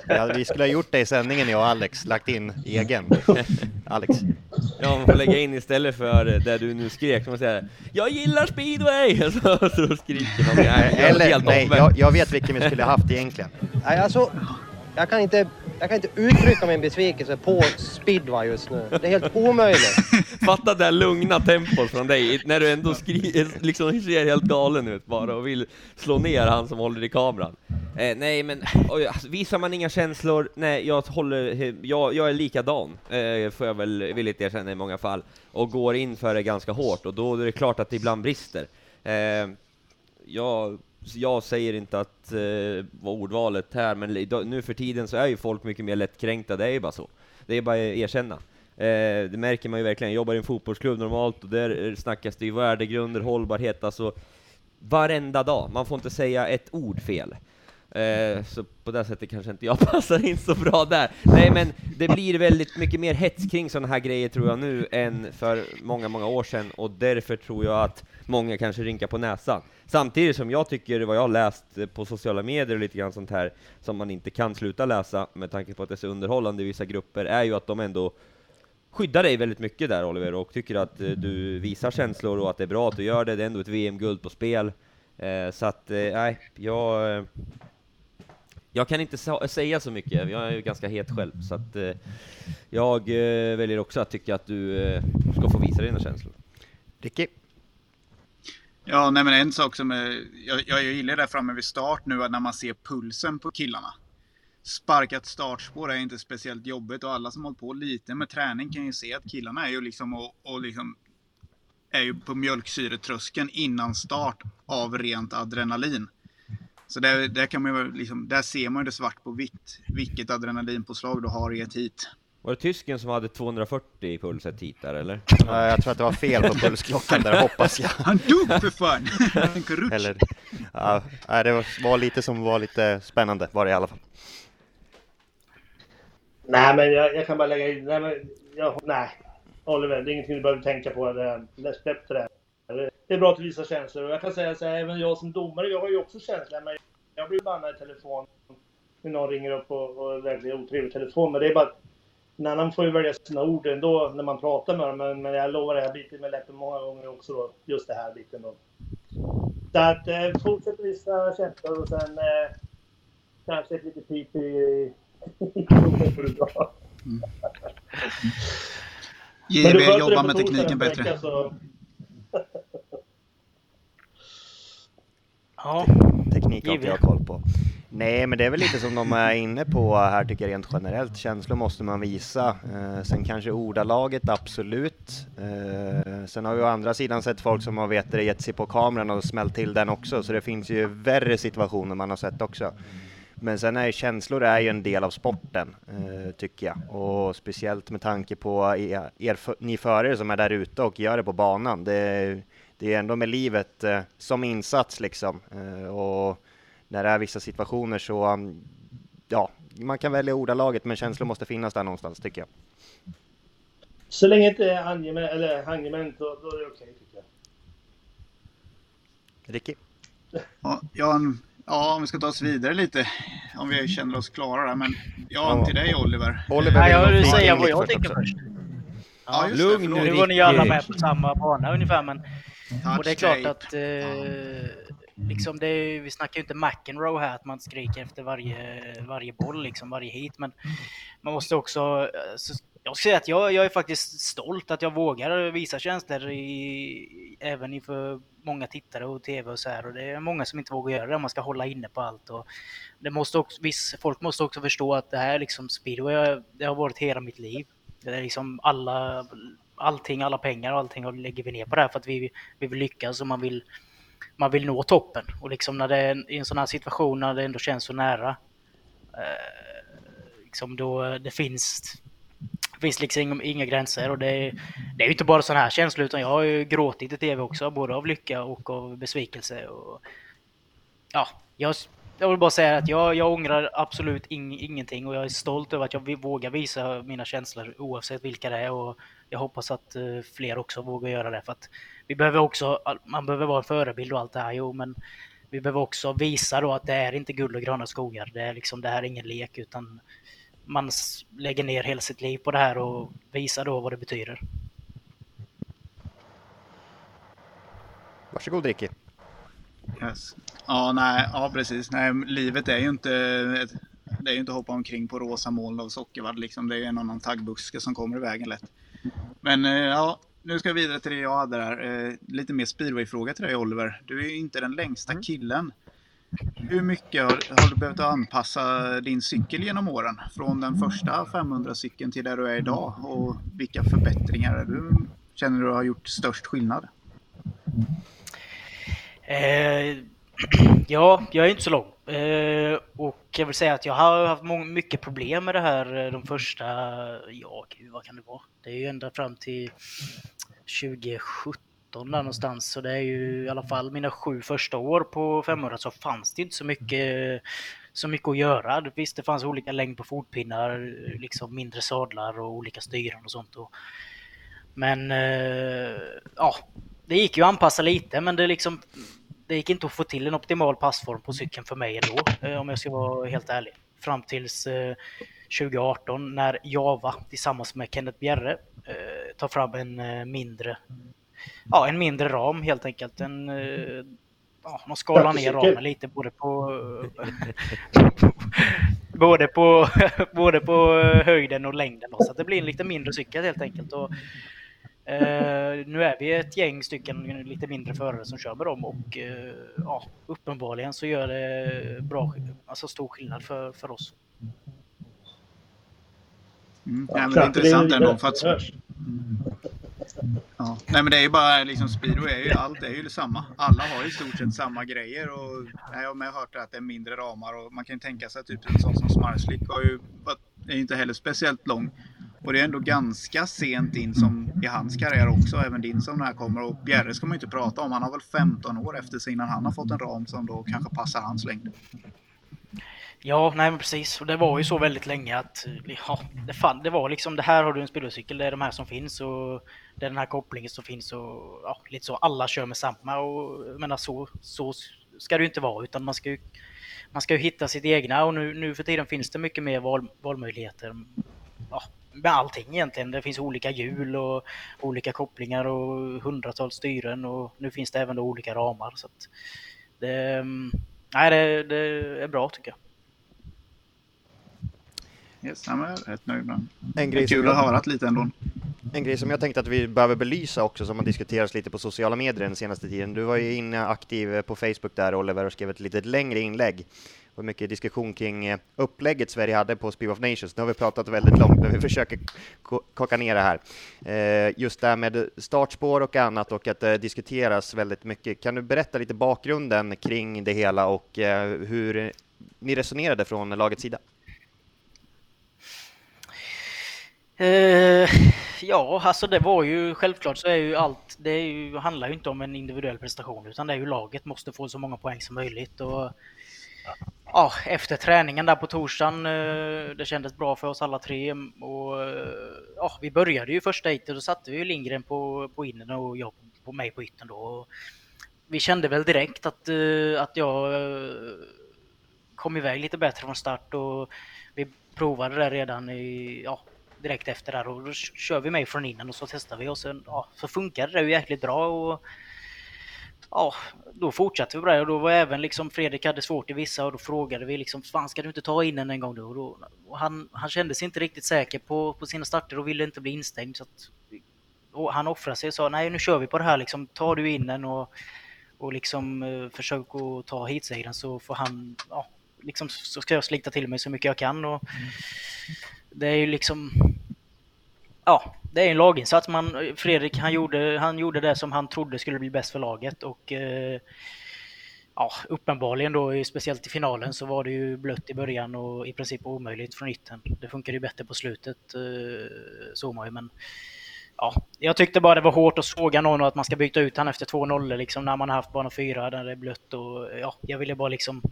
Ja, vi skulle ha gjort det i sändningen jag och Alex, lagt in egen. Alex.
Ja, man får lägga in istället för det du nu skrek, så man säger Jag gillar speedway! Så, så skriker man. Nej, jag
Eller, nej, jag, jag vet vilken vi skulle ha haft egentligen.
Nej, alltså, jag kan inte, jag kan inte uttrycka min besvikelse på speedway just nu. Det är helt omöjligt.
Fatta det här lugna tempot från dig, när du ändå skriver, liksom ser helt galen ut bara och vill slå ner han som håller i kameran. Eh, nej men, oj, alltså, visar man inga känslor, nej jag håller, jag, jag är likadan, eh, får jag väl villigt erkänna i många fall, och går in för det ganska hårt, och då är det klart att det ibland brister. Eh, jag, jag säger inte att eh, var ordvalet här, men nu för tiden så är ju folk mycket mer lättkränkta, det är ju bara så. Det är bara att erkänna. Eh, det märker man ju verkligen, jag jobbar i en fotbollsklubb normalt, och där eh, snackas det ju värdegrunder, hållbarhet, alltså varenda dag. Man får inte säga ett ord fel. Eh, så på det sättet kanske inte jag passar in så bra där. Nej, men det blir väldigt mycket mer hets kring sådana här grejer tror jag nu än för många, många år sedan, och därför tror jag att många kanske rynkar på näsan. Samtidigt som jag tycker, vad jag har läst på sociala medier och lite grann sånt här, som man inte kan sluta läsa med tanke på att det är så underhållande i vissa grupper, är ju att de ändå skyddar dig väldigt mycket där Oliver, och tycker att eh, du visar känslor och att det är bra att du gör det. Det är ändå ett VM-guld på spel. Eh, så att, eh, nej, jag... Eh, jag kan inte säga så mycket, jag är ju ganska het själv, så att jag väljer också att tycka att du ska få visa dina känslor.
Ricky?
Ja, nej men en sak som är, jag, jag gillar där framme vid start nu, när man ser pulsen på killarna sparkat startspår är inte speciellt jobbigt och alla som hållit på lite med träning kan ju se att killarna är ju liksom och, och liksom är ju på mjölksyretröskeln innan start av rent adrenalin. Så där, där, kan man liksom, där ser man ju det svart på vitt, vilket adrenalinpåslag du har i ett hit.
Var det tysken som hade 240 i puls ett hit där eller?
Ja, jag tror att det var fel på pulsklockan där hoppas jag.
Han dog för fan!
Eller, ja, det var lite som var lite spännande var det i alla fall.
Nej, men jag, jag, kan bara lägga in... Nej, men, jag, nej. Oliver, det är ingenting du behöver tänka på. Det, släpp det där. Det är bra att du visar känslor. Och jag kan säga så här, även jag som domare, jag har ju också känslor. Men jag blir bannad i telefon när någon ringer upp och, och är väldigt otrevlig telefon. Men det är bara att en annan får ju välja sina ord ändå när man pratar med dem. Men, men jag lovar, jag biter med läppen många gånger också då. Just det här biten då. Så att eh, fortsätt visa känslor och sen eh, kanske ett litet pip i
Mm. JB jobbar med tekniken bättre.
Ja. Teknik har inte jag koll på. Nej, men det är väl lite som de är inne på här tycker jag rent generellt. Känslor måste man visa. Eh, sen kanske ordalaget, absolut. Eh, sen har vi å andra sidan sett folk som har vet det, gett sig på kameran och smält till den också, så det finns ju värre situationer man har sett också. Men sen är känslor är ju en del av sporten, eh, tycker jag. Och speciellt med tanke på er, er, ni förare som är där ute och gör det på banan. Det, det är ändå med livet eh, som insats liksom. Eh, och när det är vissa situationer så, um, ja, man kan välja ordalaget, men känslor måste finnas där någonstans, tycker jag.
Så länge det inte är angement, eller hangement, då, då är det okej, okay, tycker jag.
Ricky?
Ja, en Ja, om vi ska ta oss vidare lite. Om vi känner oss klara där. Men ja, ja. till dig Oliver.
Oliver Nej, jag vill säga vad jag tycker först. Ja, ja Lugn nu. Nu var ni alla med på samma bana ungefär. Men, och det är klart att eh, liksom det är, vi snackar ju inte McEnroe här, att man skriker efter varje, varje boll, liksom varje hit. Men man måste också... Så, jag ska säga att jag, jag är faktiskt stolt att jag vågar visa känslor i, även inför många tittare och tv och så här. Och det är många som inte vågar göra det, man ska hålla inne på allt. Och det måste också, viss, folk måste också förstå att det här liksom speedway, det har varit hela mitt liv. Det är liksom alla, allting, alla pengar och allting lägger vi ner på det här för att vi, vi vill lyckas och man vill, man vill nå toppen. Och liksom när det är i en sån här situation när det ändå känns så nära, eh, liksom då eh, det finns finns liksom inga gränser och det är, det är ju inte bara sådana här känslor utan jag har ju gråtit i tv också, både av lycka och av besvikelse. Och, ja, jag, jag vill bara säga att jag, jag ångrar absolut ing, ingenting och jag är stolt över att jag vågar visa mina känslor oavsett vilka det är och jag hoppas att eh, fler också vågar göra det för att vi behöver också, man behöver vara en förebild och allt det här, jo men vi behöver också visa då att det är inte guld och gröna skogar. Det är liksom, det här är ingen lek utan man lägger ner hela sitt liv på det här och visar då vad det betyder.
Varsågod Ricky.
Yes. Ja, nej, ja precis. Nej, livet är ju inte ett, det är ju inte att hoppa omkring på rosa moln av sockervadd liksom. Det är ju en annan taggbuske som kommer i vägen lätt. Men eh, ja, nu ska jag vidare till det jag hade där. Eh, lite mer speedway-fråga till dig Oliver. Du är ju inte den längsta mm. killen. Hur mycket har, har, du behövt anpassa din cykel genom åren? Från den första 500-cykeln till där du är idag? Och vilka förbättringar du, känner du har gjort störst skillnad?
Eh, ja, jag är inte så lång. Eh, och jag vill säga att jag har haft mycket problem med det här eh, de första, ja gud vad kan det vara? Det är ju ända fram till 2017 där någonstans. Så det är ju i alla fall mina sju första år på 500 så fanns det inte så mycket, så mycket att göra. Visst, det fanns olika längd på fotpinnar, liksom mindre sadlar och olika styren och sånt. Men eh, ja, det gick ju att anpassa lite, men det liksom det gick inte att få till en optimal passform på cykeln för mig ändå, eh, om jag ska vara helt ärlig. Fram tills 2018 eh, när Java tillsammans med Kenneth Bjerre eh, ta fram en mindre, ja en mindre ram helt enkelt. En, ja, man skalar ner ramen lite både på både på, både på höjden och längden då, så att det blir en lite mindre cykel helt enkelt. Och, eh, nu är vi ett gäng stycken lite mindre förare som kör med dem och eh, ja, uppenbarligen så gör det bra, alltså stor skillnad för, för oss.
Mm. Ja, men det är intressant ändå för att... Ja. Nej men det är ju bara liksom speedway, är ju, allt är ju samma. Alla har ju i stort sett samma grejer och jag har med hört att det är mindre ramar och man kan ju tänka sig typ en sån som Smarslick har ju, är inte heller speciellt lång. Och det är ändå ganska sent in som i hans karriär också, även din som när kommer. Och Bjerre ska man inte prata om, han har väl 15 år efter sig innan han har fått en ram som då kanske passar hans längd.
Ja, nej men precis. Och det var ju så väldigt länge att ja, det, fan, det var liksom det här har du en spelarcykel, det är de här som finns och det är den här kopplingen som finns och ja, lite så. Alla kör med samma och jag menar så, så ska det ju inte vara utan man ska ju, man ska ju hitta sitt egna och nu, nu för tiden finns det mycket mer val, valmöjligheter. Ja, med allting egentligen. Det finns olika hjul och olika kopplingar och hundratals styren och nu finns det även då olika ramar. Så det, nej, det, det är bra tycker jag.
Yes, jag är rätt nöjd med en grej Kul att höra lite ändå.
En grej som jag tänkte att vi behöver belysa också, som har diskuterats lite på sociala medier den senaste tiden. Du var ju inne aktiv på Facebook där, Oliver, och skrev ett lite längre inlägg. Och mycket diskussion kring eh, upplägget Sverige hade på Speed of Nations. Nu har vi pratat väldigt långt, men vi försöker kocka ner det här. Eh, just det här med startspår och annat och att det diskuteras väldigt mycket. Kan du berätta lite bakgrunden kring det hela och eh, hur ni resonerade från lagets sida?
Uh, ja, alltså det var ju självklart så är ju allt, det är ju, handlar ju inte om en individuell prestation utan det är ju laget måste få så många poäng som möjligt. Och, ja, efter träningen där på torsdagen, eh, det kändes bra för oss alla tre. Och eh, ja, vi började ju första heatet och satte vi Lindgren på, på innen och jag på mig på ytten då. Vi kände väl direkt att, eh, att jag kom iväg lite bättre från start och vi provade det redan i, ja, direkt efter där. Och då kör vi mig från innan och så testar vi och sen ja, så funkade det ju jäkligt bra. Och ja, då fortsatte vi bra och då var även liksom Fredrik hade svårt i vissa och då frågade vi liksom fan ska du inte ta in en gång då? Och då och han, han kände sig inte riktigt säker på, på sina starter och ville inte bli instängd. Så att han offrade sig och sa nej nu kör vi på det här liksom, tar du in en och, och liksom eh, försök att ta hitsegern så får han, ja, liksom så ska jag slita till mig så mycket jag kan. Och mm. det är ju liksom... Ja, det är en laginsats. Man, Fredrik han gjorde, han gjorde det som han trodde skulle bli bäst för laget och eh, ja, uppenbarligen då, speciellt i finalen, så var det ju blött i början och i princip omöjligt från ytten. Det funkade ju bättre på slutet, eh, såg man ju, men ja, jag tyckte bara det var hårt att såga någon och att man ska byta ut han efter 2-0 liksom när man har haft bana 4 där det är blött och ja, jag ville bara liksom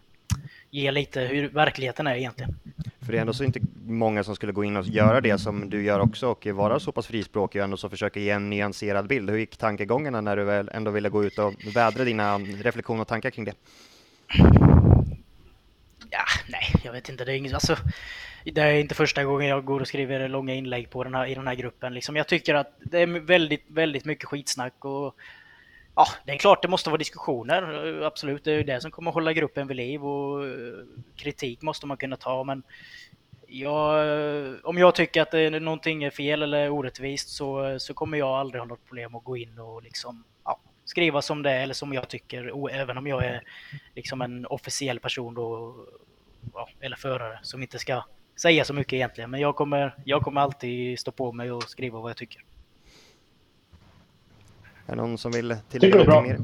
ge lite hur verkligheten är egentligen.
För det är ändå så inte många som skulle gå in och göra det som du gör också och vara så pass frispråkig och ändå så försöka ge en nyanserad bild. Hur gick tankegångarna när du väl ändå ville gå ut och vädra dina reflektioner och tankar kring det?
Ja, nej, jag vet inte. Det är, inget, alltså, det är inte första gången jag går och skriver långa inlägg på den här, i den här gruppen. Liksom, jag tycker att det är väldigt, väldigt mycket skitsnack och Ja, det är klart det måste vara diskussioner, eh, absolut. Det är ju det som kommer att hålla gruppen vid liv och eh, kritik måste man kunna ta, men jag, eh, om jag tycker att det, någonting är fel eller orättvist så, så kommer jag aldrig ha något problem att gå in och liksom, ja, skriva som det är eller som jag tycker, även om jag är liksom en officiell person då, ja, eller förare som inte ska säga så mycket egentligen. Men jag kommer, jag kommer alltid stå på mig och skriva vad jag tycker.
Är det någon som vill tillägga något mer?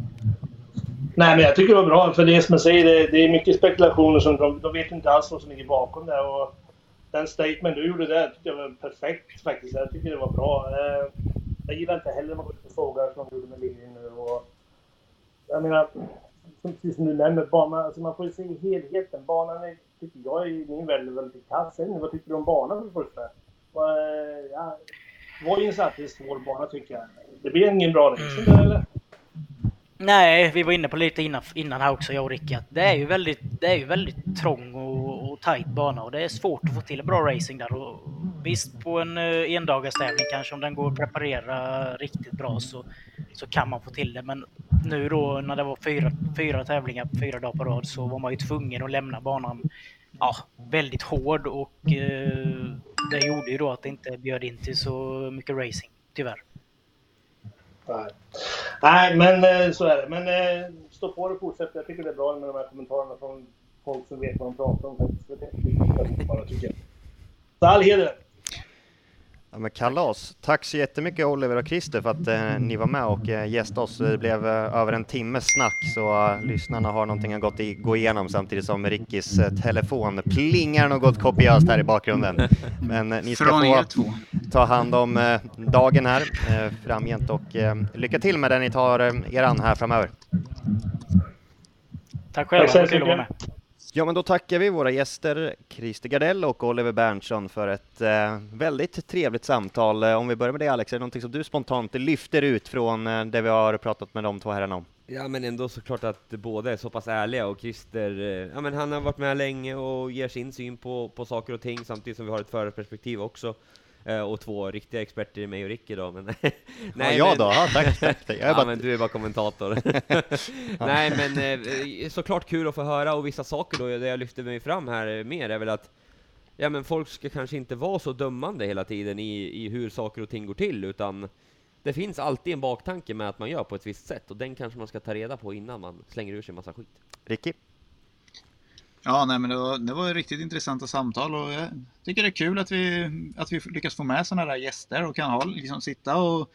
Nej, men jag tycker det var bra. För det som jag säger, det, det är mycket spekulationer som de, de vet inte alls vad som ligger bakom det. Och den statement du gjorde där tyckte jag var perfekt faktiskt. Jag tycker det var bra. Eh, jag gillar inte heller när man går ut och frågar som de gjorde med Liljen nu. Och, jag menar, precis som du nämner, banan, alltså man får ju se helheten. Banan är, tycker jag i min värld väldigt kass. Vad tycker du om banan för det första? Och, eh, ja, Vojens är en svår bana tycker jag. Det blir ingen bra racing mm. eller?
Nej, vi var inne på lite innan, innan här också, jag och Rickard. Det är ju väldigt, det är ju väldigt trång och, och tight bana och det är svårt att få till en bra racing där. Och visst på en uh, endagarstävling kanske om den går att preparera riktigt bra så, så kan man få till det. Men nu då när det var fyra, fyra tävlingar fyra dagar på rad så var man ju tvungen att lämna banan ja, väldigt hård och uh, det gjorde ju då att det inte bjöd in till så mycket racing, tyvärr.
Nej, Nej men så är det. Men stå på och fortsätt. Jag tycker det är bra med de här kommentarerna från folk som vet vad de pratar om. Så all heder!
Ja, men kalas! Tack så jättemycket Oliver och Christer för att eh, ni var med och eh, gästade oss. Det blev eh, över en timmes snack så eh, lyssnarna har någonting att gått i, gå igenom samtidigt som Rickis eh, telefon plingar något kopiöst här i bakgrunden. Men eh, ni ska få ta hand om eh, dagen här eh, framgent och lycka till med det ni tar er an här framöver.
Tack själva, Tack vara med.
Ja, men då tackar vi våra gäster Christer Gardell och Oliver Berntsson för ett eh, väldigt trevligt samtal. Eh, om vi börjar med dig Alex, är det någonting som du spontant lyfter ut från eh, det vi har pratat med de två herrarna om?
Ja, men ändå såklart att båda är så pass ärliga och Christer, eh, ja men han har varit med länge och ger sin syn på, på saker och ting samtidigt som vi har ett förarperspektiv också. Eh, och två riktiga experter i mig och Ricky då. Men
nej, ja, jag då? Ja, tack, tack.
Jag ja, bara... men du är bara kommentator. nej, men eh, såklart kul att få höra och vissa saker då, det jag lyfter mig fram här mer är väl att ja, men folk ska kanske inte vara så dömande hela tiden i, i hur saker och ting går till, utan det finns alltid en baktanke med att man gör på ett visst sätt och den kanske man ska ta reda på innan man slänger ur sig massa skit.
Ricky?
Ja, nej, men det var, det var riktigt intressanta samtal och jag tycker det är kul att vi, att vi lyckas få med sådana där gäster och kan ha, liksom, sitta och,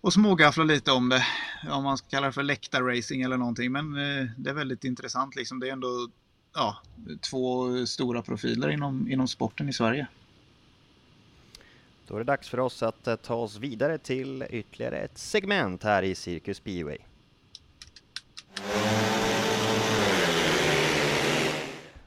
och smågaffla lite om det. Om man ska kalla det för läktarracing eller någonting. Men eh, det är väldigt intressant. Liksom. Det är ändå ja, två stora profiler inom, inom sporten i Sverige.
Då är det dags för oss att eh, ta oss vidare till ytterligare ett segment här i Cirkus Speedway.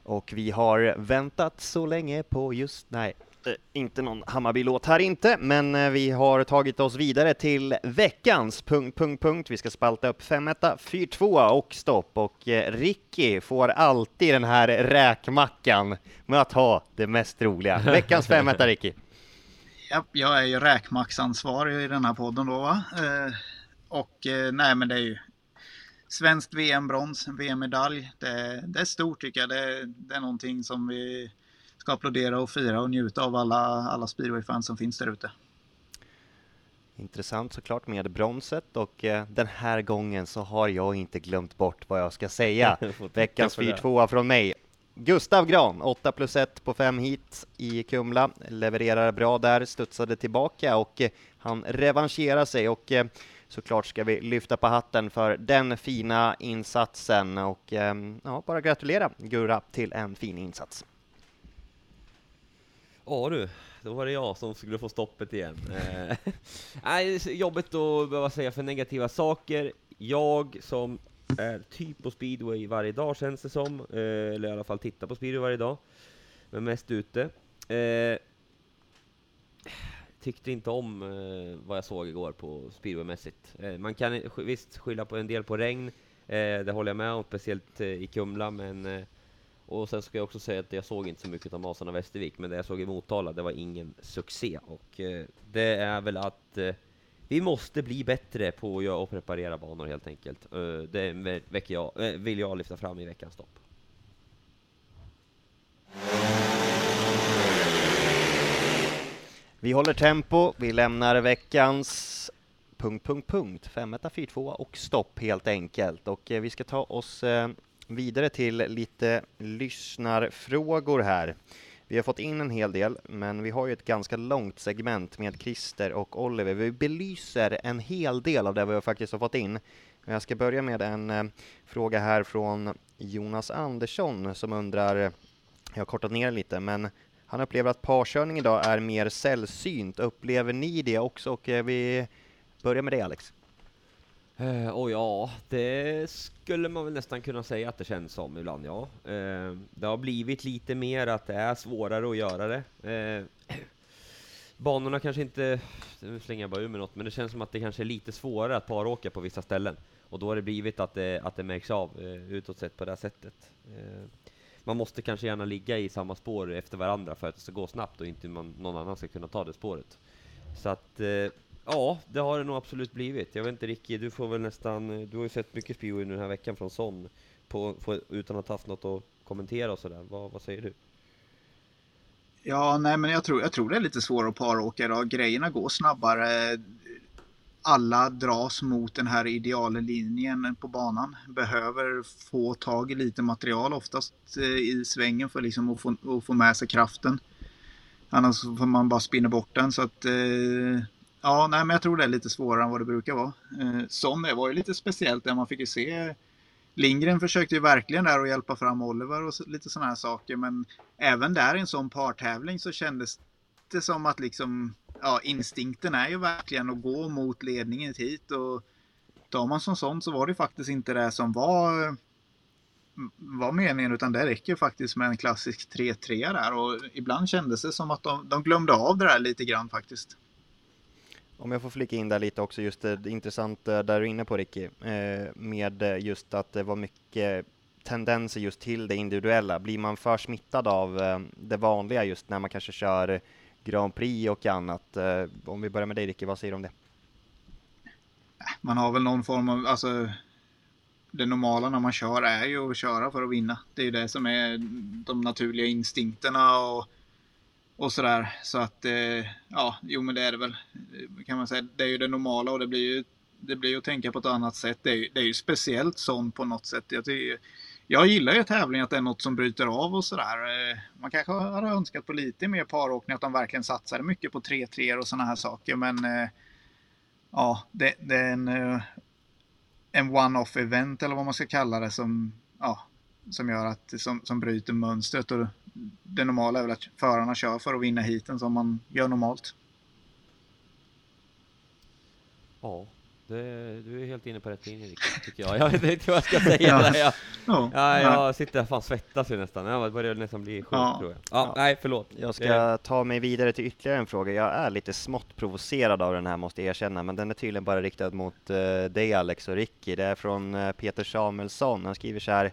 Och vi har väntat så länge på just, nej, eh, inte någon Hammarby-låt här inte, men eh, vi har tagit oss vidare till veckans punkt, punkt, punkt. Vi ska spalta upp 5 4 2 och stopp och eh, Ricky får alltid den här räkmackan med att ha det mest roliga. Veckans 5 Ricky.
Ja, jag är ju räkmacksansvarig i den här podden då va. och nej men det är ju svenskt VM-brons, VM-medalj. Det, det, är stort tycker jag. Det, det, är någonting som vi ska applådera och fira och njuta av alla, alla speedway-fans som finns där ute.
Intressant såklart med bronset och eh, den här gången så har jag inte glömt bort vad jag ska säga. Veckans 4-2 från mig. Gustav Gran, 8 plus 1 på 5 hit i Kumla, levererar bra där, studsade tillbaka och eh, han revanscherar sig och eh, såklart ska vi lyfta på hatten för den fina insatsen och ehm, ja, bara gratulera Gurra till en fin insats.
Ja du, då var det jag som skulle få stoppet igen. Eh, nej, jobbigt att behöva säga för negativa saker. Jag som är typ på speedway varje dag känns det som, eh, eller i alla fall tittar på speedway varje dag, men mest ute. Eh, Tyckte inte om eh, vad jag såg igår på speedwaymässigt. Eh, man kan visst skylla på en del på regn, eh, det håller jag med om, speciellt eh, i Kumla, men eh, och sen ska jag också säga att jag såg inte så mycket av Masarna Västervik, men det jag såg i Motala, det var ingen succé. Och eh, det är väl att eh, vi måste bli bättre på att göra och preparera banor helt enkelt. Eh, det väcker jag, eh, vill jag lyfta fram i veckans stopp.
Vi håller tempo, vi lämnar veckans punkt, punkt, punkt, 5, 4, 2 och stopp helt enkelt. Och eh, vi ska ta oss eh, vidare till lite lyssnarfrågor här. Vi har fått in en hel del, men vi har ju ett ganska långt segment med Christer och Oliver. Vi belyser en hel del av det vi faktiskt har fått in. Jag ska börja med en eh, fråga här från Jonas Andersson som undrar, jag har kortat ner lite, men han upplever att parkörning idag är mer sällsynt. Upplever ni det också? Och eh, vi börjar med dig Alex.
Uh, och ja, det skulle man väl nästan kunna säga att det känns som ibland, ja. Uh, det har blivit lite mer att det är svårare att göra det. Uh, banorna kanske inte, nu slänger jag bara ur med något, men det känns som att det kanske är lite svårare att paråka på vissa ställen. Och då har det blivit att det, att det märks av uh, utåt sett på det här sättet man måste kanske gärna ligga i samma spår efter varandra för att det ska gå snabbt och inte man, någon annan ska kunna ta det spåret. Så att, eh, ja, det har det nog absolut blivit. Jag vet inte Ricky, du får väl nästan, eh, du har ju sett mycket Speedway den här veckan från Son, på, på, utan att ha haft något att kommentera och sådär. Vad, vad säger du?
Ja, nej men jag tror, jag tror det är lite svårare att paråka idag. Grejerna går snabbare. Alla dras mot den här ideallinjen på banan. Behöver få tag i lite material oftast eh, i svängen för liksom att, få, att få med sig kraften. Annars får man bara spinna bort den. Så att, eh, ja, nej, men jag tror det är lite svårare än vad det brukar vara. Eh, som det var ju lite speciellt där man fick ju se Lindgren försökte ju verkligen där att hjälpa fram Oliver och lite sådana här saker. Men även där i en sån partävling så kändes det som att liksom, ja, instinkten är ju verkligen att gå mot ledningen hit. Och tar man som sånt så var det faktiskt inte det som var, var meningen. Utan det räcker faktiskt med en klassisk 3-3 där. Och ibland kändes det som att de, de glömde av det där lite grann faktiskt.
Om jag får flika in där lite också, just det, det intressanta där du är inne på Ricky, eh, med just att det var mycket tendenser just till det individuella. Blir man för smittad av eh, det vanliga just när man kanske kör Grand Prix och annat? Eh, om vi börjar med dig Ricky, vad säger du om det?
Man har väl någon form av, alltså det normala när man kör är ju att köra för att vinna. Det är ju det som är de naturliga instinkterna och och sådär. Så att, eh, ja, jo men det är det väl. Eh, kan man säga. Det är ju det normala och det blir ju, det blir ju att tänka på ett annat sätt. Det är ju, det är ju speciellt sånt på något sätt. Jag, tycker, jag gillar ju tävling att det är något som bryter av och sådär. Eh, man kanske hade önskat på lite mer paråkning, att de verkligen satsade mycket på 3-3 och sådana här saker. Men eh, ja, det, det är en, eh, en one-off event eller vad man ska kalla det som, ja, som gör att, som, som bryter mönstret. Och det normala är väl att förarna kör för att vinna hiten som man gör normalt.
Ja, det, du är helt inne på rätt linje tycker jag. Jag vet inte vad jag ska säga ja. där. Jag, ja. ja, jag sitter här fan svettas ju nästan. Jag börjar nästan bli sjuk ja. tror jag. Ja, ja, nej förlåt.
Jag ska ta mig vidare till ytterligare en fråga. Jag är lite smått provocerad av den här måste jag erkänna, men den är tydligen bara riktad mot uh, dig Alex och Ricky. Det är från uh, Peter Samuelsson. Han skriver så här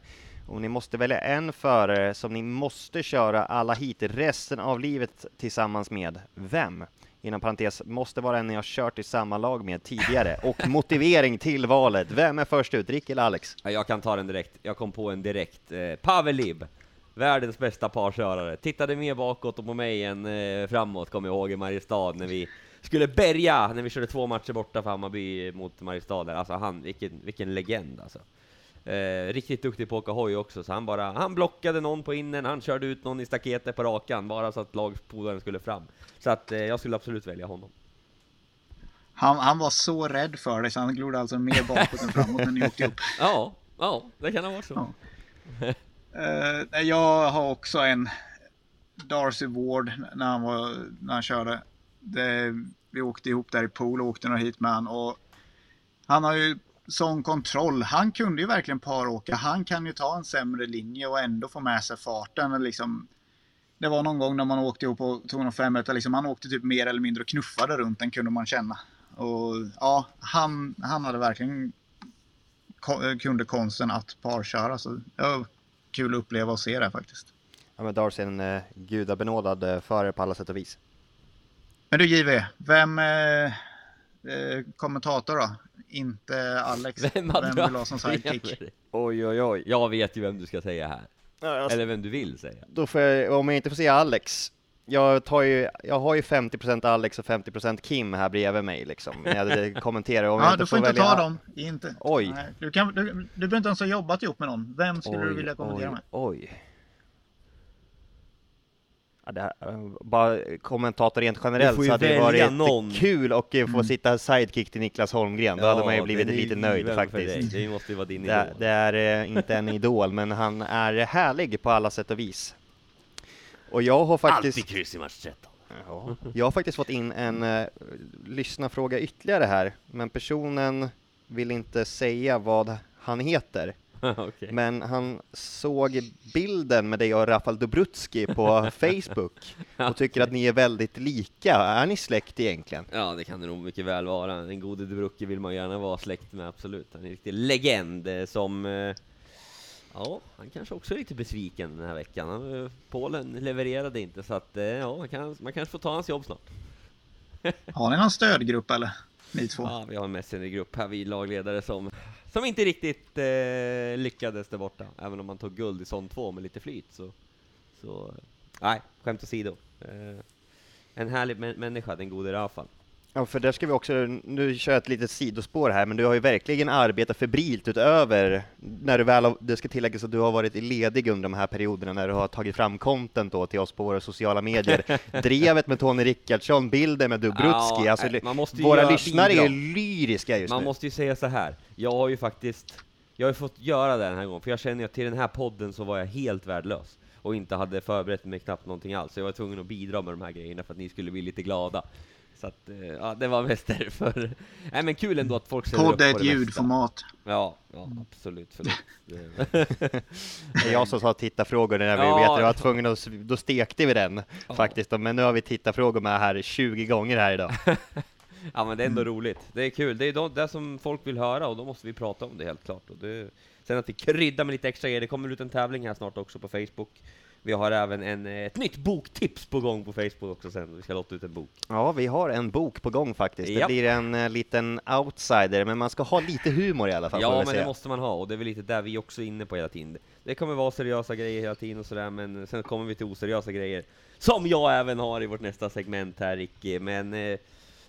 om ni måste välja en förare som ni måste köra alla hit resten av livet tillsammans med, vem? Inom parentes, måste vara en ni har kört i samma lag med tidigare. Och motivering till valet. Vem är först ut, Rick eller Alex?
Jag kan ta den direkt. Jag kom på en direkt. Eh, Pavel Lib. Världens bästa parkörare. Tittade mer bakåt och på mig än eh, framåt, kommer jag ihåg, i Mariestad när vi skulle bärga, när vi körde två matcher borta för Hammarby mot Mariestad. Alltså han, vilken, vilken legend alltså. Eh, riktigt duktig på att åka hoj också, så han bara, han blockade någon på innen, han körde ut någon i staketet på rakan, bara så att lagpolaren skulle fram. Så att eh, jag skulle absolut välja honom.
Han, han var så rädd för dig så han glodde alltså mer bakåt än framåt när ni åkte upp.
Ja, ja, det kan ha varit så.
Ja. eh, jag har också en Darcy Ward när han, var, när han körde. Det, vi åkte ihop där i pool och åkte några hit med han och han har ju sån kontroll. Han kunde ju verkligen paråka. Han kan ju ta en sämre linje och ändå få med sig farten. Liksom, det var någon gång när man åkte ihop någon femmeter, liksom, han åkte typ mer eller mindre och knuffade runt den kunde man känna. Och ja, han, han hade verkligen kunde konsten att parköra. Så det var kul att uppleva och se det faktiskt.
Ja men Darcy är en eh, gudabenådad eh, förare på alla sätt och vis.
Men du JW, vem eh, eh, kommentator då? inte Alex.
Vem, vem
vill ha som sidekick?
Oj, oj, oj.
Jag vet ju vem du ska säga här. Ja, alltså, Eller vem du vill säga.
Då får jag, om jag inte får säga Alex, jag, tar ju, jag har ju 50% Alex och 50% Kim här bredvid mig liksom. Jag kommenterar om
ja,
jag inte
du får,
får
inte
välja...
ta dem. Inte.
Oj.
Nej, du, kan, du, du behöver inte ens ha jobbat ihop med någon. Vem skulle oj, du vilja kommentera
oj,
med?
Oj. Ja, det här, bara kommentator rent generellt så hade det varit någon. kul att få mm. sitta sidekick till Niklas Holmgren. Då ja, hade man ju blivit lite nöjd faktiskt.
Det måste ju vara din
idol. Det, det är eh, inte en idol, men han är härlig på alla sätt och vis. Och jag har faktiskt...
Alltid kryss i match 13.
Ja, jag har faktiskt fått in en uh, lyssnarfråga ytterligare här, men personen vill inte säga vad han heter.
okay.
Men han såg bilden med dig och Rafal Dobrutski på Facebook och tycker att ni är väldigt lika. Är ni släkt egentligen?
Ja, det kan det nog mycket väl vara. En gode Dobrutski vill man gärna vara släkt med, absolut. Han är en riktig legend eh, som... Eh, Ja, han kanske också är lite besviken den här veckan. Polen levererade inte, så att ja, man, kan, man kanske får ta hans jobb snart.
Har ni någon stödgrupp eller? Ni två?
Ja, vi har en Messenger-grupp här, vi lagledare som, som inte riktigt eh, lyckades där borta. Även om man tog guld i sån två med lite flyt så, så nej, skämt åsido. Eh, en härlig människa, den gode Rafal.
Ja, för där ska vi också, nu kör jag ett litet sidospår här, men du har ju verkligen arbetat febrilt utöver, när du väl, det ska tilläggas att du har varit ledig under de här perioderna, när du har tagit fram content då till oss på våra sociala medier. Drevet med Tony Rickardsson, bilden med Dubrutski, ja, alltså, våra lyssnare bidrag. är lyriska just
Man
nu.
måste ju säga så här, jag har ju faktiskt, jag har ju fått göra det den här gången, för jag känner att till den här podden så var jag helt värdelös och inte hade förberett mig knappt någonting alls. Så jag var tvungen att bidra med de här grejerna för att ni skulle bli lite glada. Så att, eh, ja, det var mest därför. Nej men kul ändå att folk ställer
Podd är ett ljudformat.
Ja, ja, absolut, förlåt.
det är jag som sa tittarfrågor när vi ja, vet att jag var tvungen att, då stekte vi den ja. faktiskt. Men nu har vi tittarfrågor med här 20 gånger här idag.
ja men det är ändå roligt. Det är kul. Det är det som folk vill höra och då måste vi prata om det helt klart. Och det, sen att vi kryddar med lite extra grejer. Det kommer ut en tävling här snart också på Facebook. Vi har även en, eh, ett nytt boktips på gång på Facebook också sen, vi ska låta ut en bok.
Ja, vi har en bok på gång faktiskt. Japp. Det blir en uh, liten outsider, men man ska ha lite humor i alla fall.
Ja, men säga. det måste man ha, och det är väl lite där vi också är inne på hela tiden. Det kommer vara seriösa grejer hela tiden och sådär, men sen kommer vi till oseriösa grejer. Som jag även har i vårt nästa segment här, Ricky. Men uh,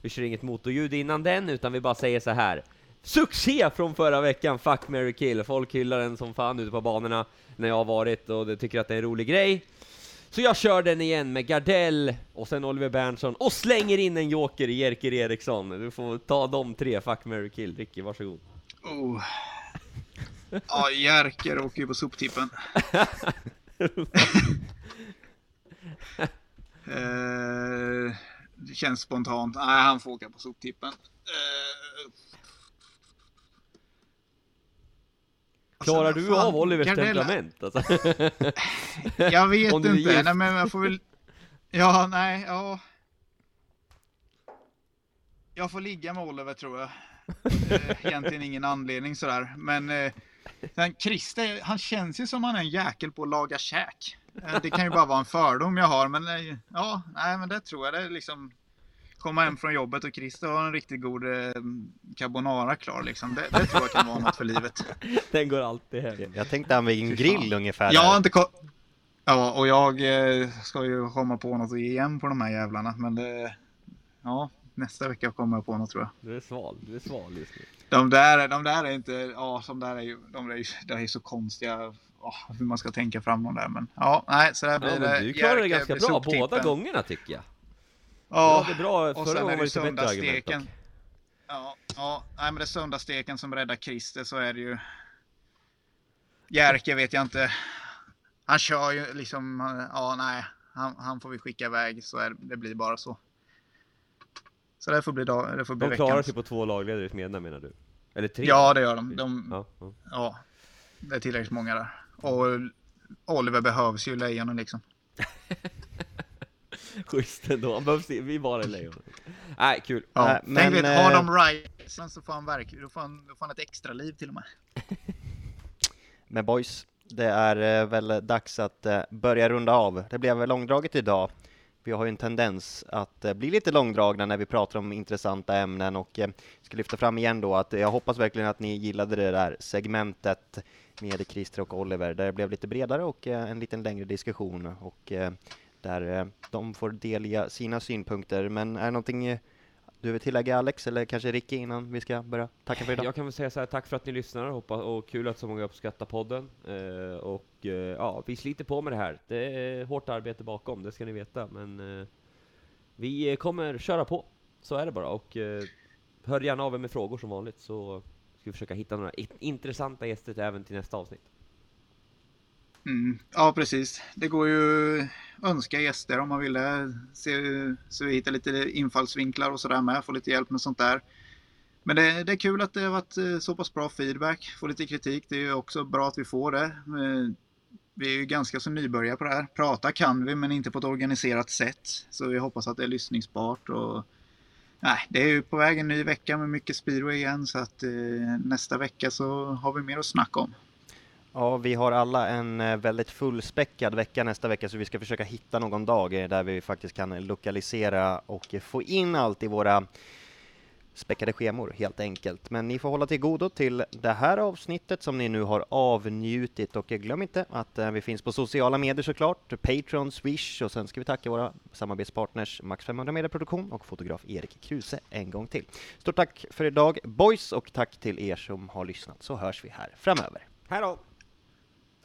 vi kör inget motorljud innan den, utan vi bara säger så här. Succé från förra veckan, Fuck, Mary kill. Folk hyllar den som fan ute på banorna när jag har varit och de tycker att det är en rolig grej. Så jag kör den igen med Gardell och sen Oliver Berntsson och slänger in en joker i Jerker Eriksson. Du får ta de tre, fuck, Mary kill. Ricky, varsågod.
Oh. Ja, Jerker åker ju på soptippen. eh, det känns spontant. Nej, han får åka på soptippen. Eh,
Klarar alltså, du av Olivers Gardella... temperament? Alltså?
jag vet inte. Nej, men jag får väl... Ja, nej, ja. Jag får ligga med Oliver tror jag. Eh, egentligen ingen anledning sådär. Men eh, sen Christer, han känns ju som han är en jäkel på att laga käk. Eh, det kan ju bara vara en fördom jag har, men eh, ja, nej, men det tror jag. Det är liksom komma hem från jobbet och Christer har en riktigt god eh, carbonara klar liksom. Det, det tror jag kan vara något för livet.
Den går alltid hem.
Jag tänkte han en grill ungefär.
Jag har inte Ja, och jag eh, ska ju komma på något att ge igen på de här jävlarna. Men det, ja, nästa vecka kommer jag på något tror jag.
Du är sval, du är sval just nu.
De där, de där är inte, ja, som där är ju, de är ju, det är så konstiga, oh, hur man ska tänka fram dem där. Men ja, nej, så där blir ja, det.
Du klarar det ganska bra båda gångerna tycker jag.
Ja, det bra. och sen är det söndagssteken. Ja, ja, nej men det är söndagssteken som räddar Christer så är det ju. Jerker vet jag inte. Han kör ju liksom, ja nej, han, han får vi skicka iväg så är, det blir bara så. Så det får bli, dag, det får bli
De klarar sig på två lagledare i Smedna menar du? Eller tre?
Ja, det gör de. de ja, ja. ja, det är tillräckligt många där. Och Oliver behövs ju lejonen liksom.
Schysst ändå, han behövs vi bara lejon. Nej, kul.
Ja, äh, men, vet, har de rightsen så får han verk, då får han, då får han ett extra liv till och med.
Men boys, det är eh, väl dags att eh, börja runda av. Det blev långdraget idag. Vi har ju en tendens att eh, bli lite långdragna när vi pratar om intressanta ämnen och ska lyfta fram igen då att jag hoppas verkligen att ni gillade det där segmentet med Christer och Oliver. Där det blev lite bredare och en lite längre diskussion och där eh, de får delge sina synpunkter. Men är det någonting eh, du vill tillägga Alex, eller kanske Ricky innan vi ska börja tacka för idag?
Jag kan väl säga så här, tack för att ni lyssnar, hoppas, och kul att så många uppskattar podden. Eh, och eh, ja, vi sliter på med det här. Det är hårt arbete bakom, det ska ni veta, men eh, vi kommer köra på. Så är det bara, och eh, hör gärna av er med frågor som vanligt, så ska vi försöka hitta några intressanta gäster även till nästa avsnitt.
Mm, ja, precis. Det går ju önska gäster om man ville. Se, så vi hittar lite infallsvinklar och sådär med. Få lite hjälp med sånt där. Men det, det, är kul att det har varit eh, så pass bra feedback. Få lite kritik. Det är ju också bra att vi får det. Eh, vi är ju ganska så nybörjare på det här. Prata kan vi, men inte på ett organiserat sätt. Så vi hoppas att det är lyssningsbart. Och, nej, det är ju på väg en ny vecka med mycket speedway igen. Så att eh, nästa vecka så har vi mer att snacka om.
Ja, vi har alla en eh, väldigt fullspäckad vecka nästa vecka, så vi ska försöka hitta någon dag eh, där vi faktiskt kan lokalisera och eh, få in allt i våra späckade schemor helt enkelt. Men ni får hålla till godo till det här avsnittet som ni nu har avnjutit och glöm inte att vi finns på sociala medier såklart, Patreon, Swish och sen ska vi tacka våra samarbetspartners Max 500 Media Produktion och fotograf Erik Kruse en gång till. Stort tack för idag boys och tack till er som har lyssnat så hörs vi här framöver.
Hej då!